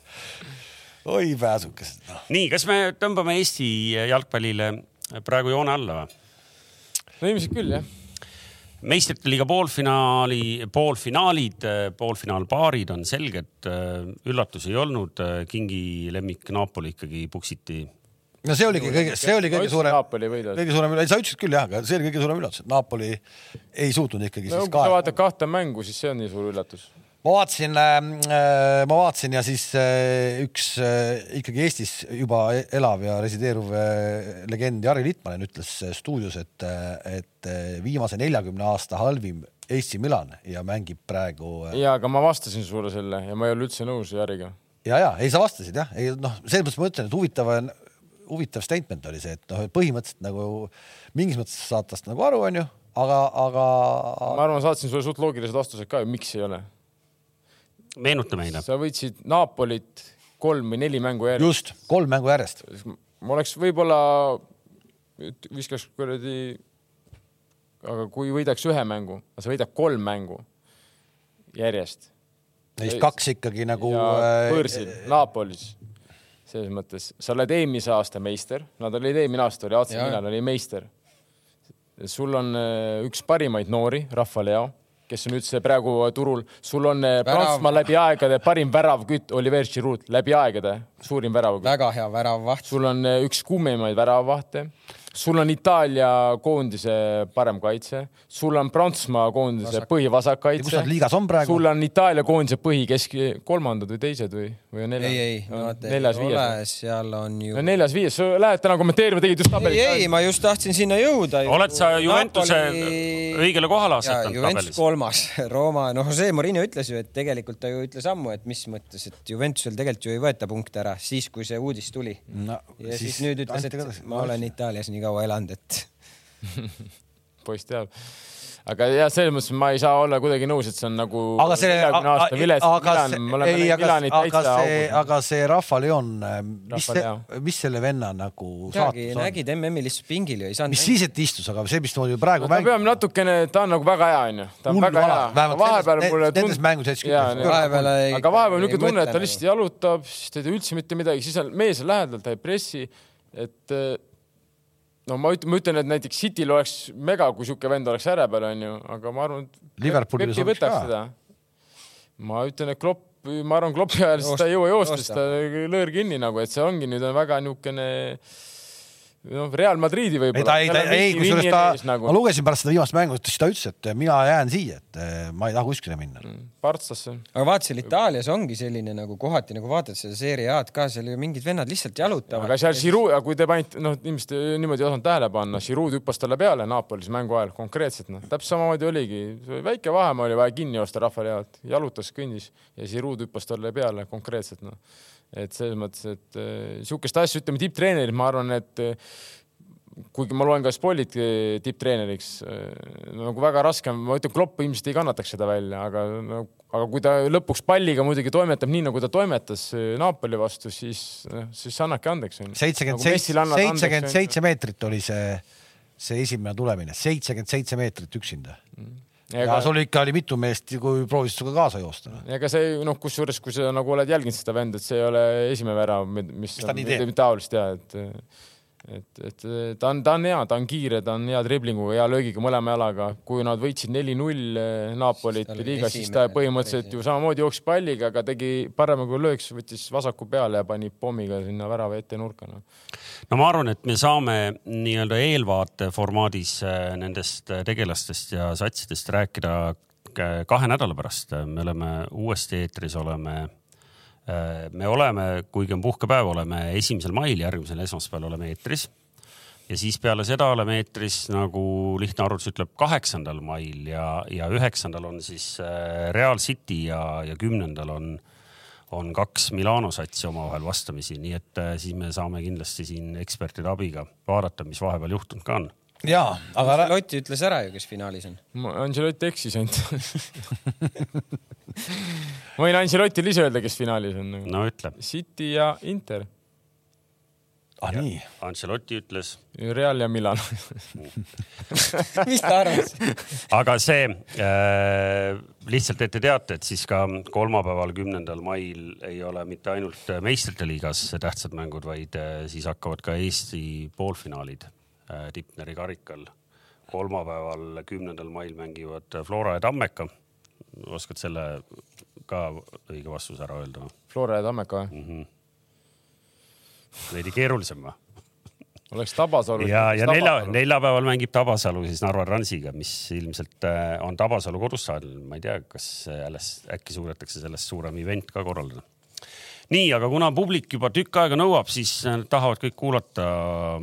oi pääsukesed no.. nii, kas me tõmbame Eesti jalgpallile praegu joone alla või? no ilmselt küll jah meistrite liiga poolfinaali, poolfinaalid, poolfinaalpaarid on selged, üllatusi ei olnud. kingi lemmik Napoli ikkagi puksiti. no see oligi kõige, see oli kõige suurem, kõige suurem, sa ütlesid küll jah, aga see oli kõige suurem üllatus, et Napoli ei suutnud ikkagi no, siis ka. kui sa vaatad kahte mängu, siis see on nii suur üllatus ma vaatasin äh,, ma vaatasin ja siis äh, üks äh, ikkagi Eestis juba elav ja resideeruv legend Jari Litmanen ütles stuudios, et, et viimase neljakümne aasta halvim Eesti Milan ja mängib praegu. ja, aga ma vastasin sulle selle ja ma ei ole üldse nõus Jariga. ja, ja ei, sa vastasid jah, ei noh, selles mõttes ma ütlen, et huvitav, huvitav statement oli see, et noh, põhimõtteliselt nagu mingis mõttes saad tast nagu aru, onju, aga, aga. ma arvan, saatsin sulle suht loogilised vastused ka ju, miks ei ole meenuta meile. sa võitsid Napolit kolm või neli mängu järjest. just, kolm mängu järjest. ma oleks võib-olla, viskaks kuradi, aga kui võidaks ühe mängu, sa võidad kolm mängu järjest. Neist kaks ikkagi nagu. võõrsil äh,, Napolis selles mõttes, sa oled eelmise aasta meister, nad olid eelmine aasta oli AC Milan oli meister. sul on äh, üks parimaid noori, Rahva Leo kes on üldse praegu turul. sul on eh, Prantsusmaa läbi aegade parim väravkütt Oliver Giroud, läbi aegade suurim väravkütt. väga hea väravvaht. sul on eh, üks kuumemaid väravvahte. Sul on Itaalia koondise parem kaitse, sul on Prantsusmaa koondise põhivasak kaitse. kus nad liigas on praegu? sul on Itaalia koondise põhikesk, kolmandad või teised või, või on neljad? ei, ei, vaata, neljas, viies. seal on ju no,. neljas, viies, sa lähed täna kommenteerima, tegid just tabelit. ei, ei, ma just tahtsin sinna jõuda. oled sa Juventuse Napoli... õigele kohale asetanud tabelis? kolmas, *laughs* Rooma, noh, Jose Mourinho ütles ju, et tegelikult ta ju ütles ammu, et mis mõttes, et Juventusel tegelikult ju ei võeta punkte ära, siis kui see uudis tuli no,. ja siis, siis nüüd ütles, et ma olen Itaalias nii kaua elanud, et *laughs* poiss teab aga jah, selles mõttes ma ei saa olla kuidagi nõus, et see on nagu aga see, aga, aga see, ei, aga, aga see, aga see Rahva Leon, mis, mis selle venna nagu saatus on? nägid MM-il istus pingil ju, ei saanud. mis siis, et istus, aga see, mismoodi praegu no, mäng. ta peab natukene, ta on nagu väga hea, onju. ta on väga hea. vahepeal mulle tundub. nendes mängudes vahepeal ei. aga vahepeal niisugune tunne, et ta lihtsalt jalutab, siis ta ei tee üldse mitte midagi, siis on mees on lähedal, ta ei pressi, et no ma ütlen, ma ütlen, et näiteks Cityl oleks mega, kui sihuke vend oleks ääre peal, onju, aga ma arvan, et Liverpoolil sobiks ka. Seda. ma ütlen, et Klopp, ma arvan, Kloppi ajal ta ei jõua joosta, sest ta lõõr kinni nagu, et see ongi nüüd on väga niisugune noh, Real Madridi võib-olla. ei, ta, ei, ei, kusjuures ta nagu., ma lugesin pärast seda viimast mängu, siis ta ütles, et mina jään siia, et eh, ma ei taha kuskile minna mm,. Partsasse. aga vaata, seal Itaalias ongi selline nagu kohati nagu vaatad seda Serie A-d ka, seal ju mingid vennad lihtsalt jalutavad. aga seal Giroud, kui te panite, noh, ilmselt niimoodi ei osanud tähele panna, Giroud hüppas talle peale Napolis mängu ajal konkreetselt, noh, täpselt samamoodi oligi, väike vahemaa oli vaja kinni joosta rahvale head, jalutas, kõndis ja Giroud hüppas talle peale konkreetselt, noh et selles mõttes, et niisugust äh, asja, ütleme tipptreenerid, ma arvan, et äh, kuigi ma loen ka Spolit äh, tipptreeneriks nagu väga raske on, ma ütlen, Klopp ilmselt ei kannataks seda välja, aga no, aga kui ta lõpuks palliga muidugi toimetab nii, nagu ta toimetas Napoli vastu, siis, siis annake andeks. seitsekümmend seitse, seitsekümmend seitse meetrit oli see, see esimene tulemine, seitsekümmend seitse meetrit üksinda. Mm ja, ja sul ikka oli mitu meest, kui proovisid sinuga kaasa joosta. ega see noh, kusjuures, kui sa nagu oled jälginud seda venda, et see ei ole esimene värav, mis, mis ta nii teeb. taolist ja et et, et ta on, ta on hea, ta on kiire, ta on hea driblinguga, hea löögiga mõlema jalaga. kui nad võitsid neli-null eh, Napolit liigas, siis ta põhimõtteliselt ju samamoodi jooksis palliga, aga tegi paremaga lööks, võttis vasaku peale ja pani pommiga sinna värava ette nurka no.. no ma arvan, et me saame nii-öelda eelvaate formaadis eh, nendest tegelastest ja satsidest rääkida kahe nädala pärast. me oleme uuesti eetris, oleme me oleme, kuigi on puhkepäev, oleme esimesel mail, järgmisel esmaspäeval oleme eetris. ja siis peale seda oleme eetris, nagu lihtne arvutus ütleb, kaheksandal mail ja, ja üheksandal on siis äh, Real City ja, ja kümnendal on, on kaks Milano satsi omavahel vastamisi, nii et äh, siis me saame kindlasti siin ekspertide abiga vaadata, mis vahepeal juhtunud ka on jaa, aga. Angelotti ütles ära ju, kes finaalis on. Angelotti eksis ainult *laughs* ma võin Angelotile ise öelda, kes finaalis on. no ütle. City ja Inter. ah nii. Ancelotti ütles. Real ja Milan *laughs* mis ta arvas aga see äh, lihtsalt, et te teate, et siis ka kolmapäeval, kümnendal mail ei ole mitte ainult meistrite liigas tähtsad mängud, vaid äh, siis hakkavad ka Eesti poolfinaalid Tipneri karikal. kolmapäeval, kümnendal mail mängivad Flora ja Tammeka oskad selle ka õige vastuse ära öelda? Flora ja Tammeka või mm -hmm.? veidi keerulisem või? *laughs* oleks Tabasalu. ja, ja nelja, neljapäeval mängib Tabasalu siis Narva Transiga, mis ilmselt äh, on Tabasalu kodussaal. ma ei tea, kas alles äkki suudetakse sellest suurem event ka korraldada nii, aga kuna publik juba tükk aega nõuab, siis tahavad kõik kuulata,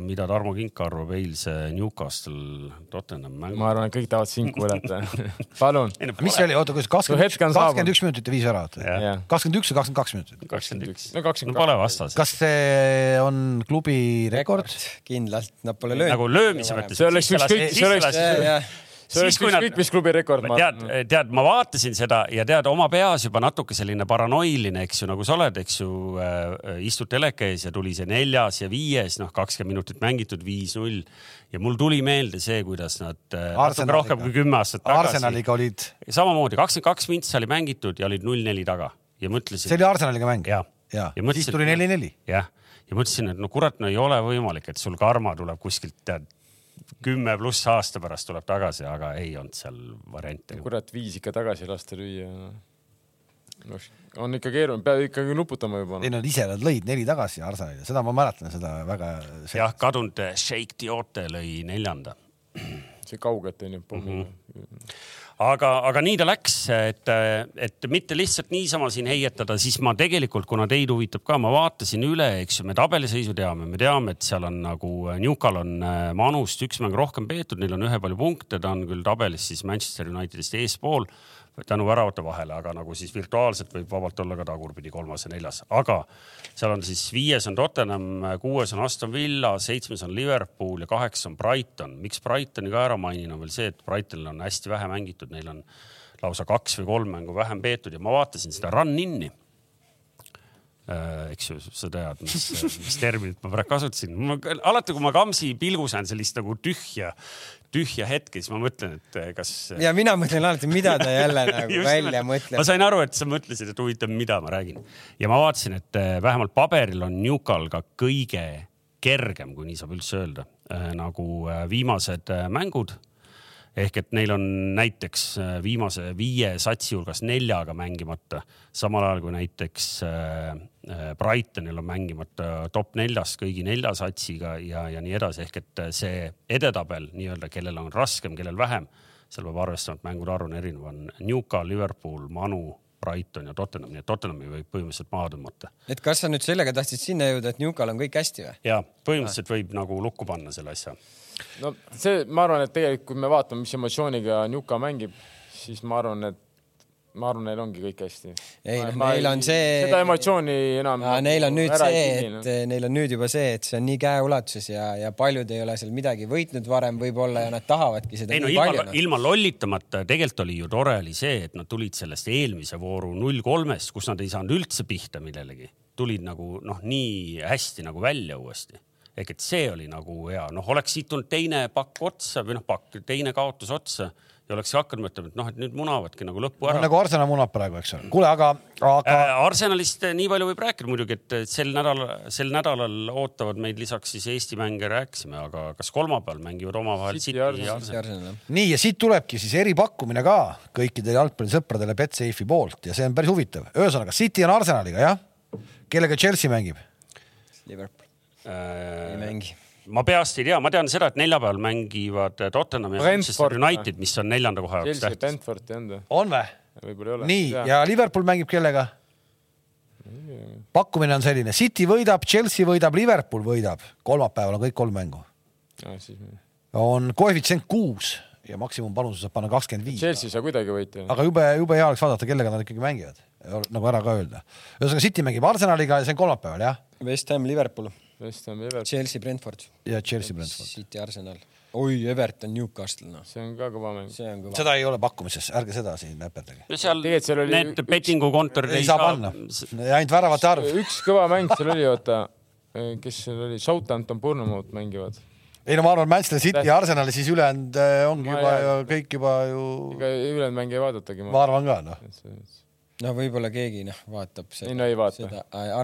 mida Tarmo Kink arvab eilse Newcastle Tottenham mängu. ma arvan, et kõik tahavad sind kuulata *laughs* palun. mis see oli, oota, kuidas kakskümmend, kakskümmend üks minutit ja viis väravat või? kakskümmend üks või kakskümmend kaks minutit? kakskümmend üks. no kakskümmend kaks. pole vastas. kas see on klubi rekord? kindlalt, nad pole löönud. nagu löömise mõttes. see oleks ükskõik, see oleks see oleks ükskõik mis klubi rekord. tead, tead, ma vaatasin seda ja tead oma peas juba natuke selline paranoiline, eks ju, nagu sa oled, eks ju äh,, istud teleka ees ja tuli see neljas ja viies, noh, kakskümmend minutit mängitud, viis-null ja mul tuli meelde see, kuidas nad äh, natuke rohkem kui kümme aastat tagasi. Arsenaliga olid. samamoodi kakskümmend kaks mintsi oli mängitud ja olid null-neli taga ja mõtlesin. see oli Arsenaliga mäng? ja, ja, ja mõtlesin, siis tuli neli-neli. jah, ja mõtlesin, et no kurat, no ei ole võimalik, et sul karma tuleb kuskilt tead kümme pluss aasta pärast tuleb tagasi, aga ei olnud seal variante. kurat, viis ikka tagasi lasta lüüa. on ikka keeruline, pead ikkagi nuputama juba. ei no ise nad lõid neli tagasi Arsenalile, seda ma mäletan, seda väga. jah, kadunud Sheikh Diote lõi neljanda. see kaugelt onju pommi mm. -hmm aga, aga nii ta läks, et, et mitte lihtsalt niisama siin heietada, siis ma tegelikult, kuna teid huvitab ka, ma vaatasin üle, eks ju, me tabeliseisu teame, me teame, et seal on nagu Newcal on äh, Manust üks mäng rohkem peetud, neil on ühepalju punkte, ta on küll tabelis siis Manchester Unitedist eespool tänu väravate vahele, aga nagu siis virtuaalselt võib vabalt olla ka tagurpidi kolmas ja neljas, aga seal on siis viies on Tottenham, kuues on Aston Villa, seitsmes on Liverpool ja kaheksas on Brighton. miks Brightoni ka ära mainin, on veel see, et Brightonil on hästi vähe mängitud, neil on lausa kaks või kolm mängu vähem peetud ja ma vaatasin seda run-in'i Äh, eks ju, sa tead, mis, mis terminit ma praegu kasutasin. alati, kui ma Kamsi pilgus näen sellist nagu tühja, tühja hetke, siis ma mõtlen, et eh, kas. ja mina mõtlen alati, mida ta jälle *laughs* nagu välja mõtleb. ma sain aru, et sa mõtlesid, et huvitav, mida ma räägin ja ma vaatasin, et eh, vähemalt paberil on Newcal ka kõige kergem, kui nii saab üldse öelda, eh, nagu viimased mängud ehk et neil on näiteks viimase viie satsi hulgas neljaga mängimata, samal ajal kui näiteks Brightonil on mängimata top neljas kõigi nelja satsiga ja, ja nii edasi, ehk et see edetabel nii-öelda, kellel on raskem, kellel vähem, seal peab arvestama, et mängude arv on erinev, on Newcastle, Liverpool, Manu, Brighton ja Tottenham, nii et Tottenhami võib põhimõtteliselt maha tõmmata. et kas sa nüüd sellega tahtsid sinna jõuda, et Newcastle on kõik hästi või? ja põhimõtteliselt võib nagu lukku panna selle asja no see, ma arvan, et tegelikult, kui me vaatame, mis emotsiooniga Njuka mängib, siis ma arvan, et ma arvan, neil ongi kõik hästi. ei, noh, neil on see. seda emotsiooni enam. Neil on nüüd see, et no. neil on nüüd juba see, et see on nii käeulatuses ja, ja paljud ei ole seal midagi võitnud varem võib-olla ja nad tahavadki seda ei, no, nii ilma, palju. No. ilma lollitamata, tegelikult oli ju tore oli see, et nad tulid sellest eelmise vooru null kolmest, kus nad ei saanud üldse pihta millelegi, tulid nagu noh, nii hästi nagu välja uuesti ehk et see oli nagu hea, noh, oleks siit tulnud teine pakk otsa või noh, pakk, teine kaotus otsa ja oleks hakanud mõtlema, et noh, et nüüd munavadki nagu lõppu ära no,. nagu Arsenal munab praegu, eks ole. kuule, aga, aga äh,. Arsenalist nii palju võib rääkida muidugi, et sel nädalal, sel nädalal ootavad meid lisaks siis Eesti mänge rääkisime, aga kas kolmapäeval mängivad omavahel City ja Arsenal? nii ja siit tulebki siis eripakkumine ka kõikidele jalgpallisõpradele Betsafe'i poolt ja see on päris huvitav. ühesõnaga City on Arsenaliga, jah? kellega Chelsea mängib? Liverpool äh, ei mängi ma peast ei tea, ma tean seda, et neljapäeval mängivad Tottenham ja Manchester United, mis on neljanda koha jaoks tähtis. Brentford ei olnud või? on või? võib-olla ei ole. nii, ja Liverpool mängib kellega? pakkumine on selline, City võidab, Chelsea võidab, Liverpool võidab, kolmapäeval on kõik kolm mängu. on koefitsient kuus ja maksimumpanuse saab panna kakskümmend viis. Chelsea ei saa kuidagi võita. aga jube, jube hea oleks vaadata, kellega nad ikkagi mängivad, nagu ära ka öelda. ühesõnaga City mängib Arsenaliga ja see on kolmapäeval, jah? West Ham, Liverpool West Ham, Everton. Chelsea, Brentford. ja Chelsea, Brentford. City, Arsenal. oi, Everton, Newcastle, noh. see on ka kõva mäng. seda ei ole pakkumises, ärge seda siin näperdage. seal, seal oli need üks... bettingu kontorid ei saa panna, ainult väravate arv. üks kõva mäng seal oli, oota, kes seal oli, Southampton, Bournemouth mängivad ei no ma arvan, Manchester City ja Arsenal, siis ülejäänud äh, ongi ma juba ju kõik juba ju. ega ülejäänud mänge ei vaadatagi. ma arvan ka noh no võib-olla keegi noh, vaatab seda. ei no ei vaata.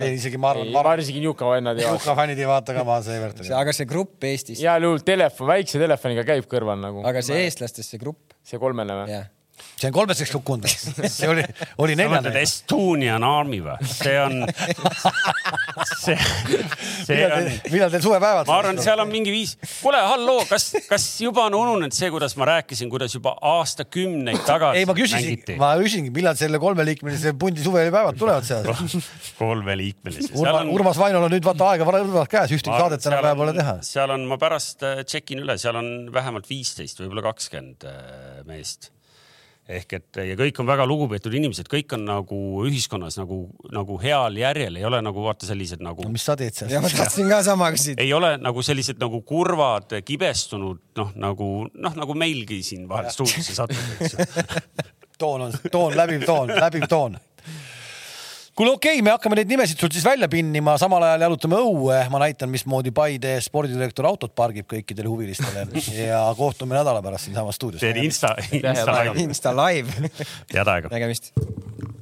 ei, isegi ma arvan. ma arvan isegi Njuka vennad ei vaata. Njuka fännid ei vaata ka, ma arvan, see Evertoni. aga see grupp Eestis. heal juhul telefon, väikse telefoniga käib kõrval nagu. aga see eestlastest see grupp. see kolmene või? See on kolmeseks kukkunud *laughs* see oli, oli neljane. Estonian Army või? see on, see, see millal on. millal teil suvepäevad? ma arvan, seal on mingi viis. kuule, halloo, kas, kas juba on ununenud see, kuidas ma rääkisin, kuidas juba aastakümneid tagasi ei, ma küsisin, ma küsingi, millal selle kolmeliikmelise pundi suvepäevad tulevad *laughs* seal kolmeliikmelise. Urma, on... Urmas Vainol on nüüd vaata aega varem käes, ühtegi saadet enam päeva pole teha. seal on, ma pärast tšekin äh, üle, seal on vähemalt viisteist, võib-olla kakskümmend äh, meest ehk et ja kõik on väga lugupeetud inimesed, kõik on nagu ühiskonnas nagu, nagu heal järjel, ei ole nagu vaata sellised nagu no,. mis sa teed seal? ja *laughs* ma tahtsin ka sama küsida. ei ole nagu sellised nagu kurvad, kibestunud noh, nagu noh, nagu meilgi siin vahel stuudiosse satub, eks ju *laughs* toon on, toon, läbiv toon, läbiv toon kuule, okei okay,, me hakkame neid nimesid sul siis välja pinnima, samal ajal jalutame õue, ma näitan, mismoodi Paide spordidirektor autot pargib kõikidele huvilistele ja kohtume nädala pärast siinsamas stuudios. teen Insta, Insta live. Insta live. head aega. nägemist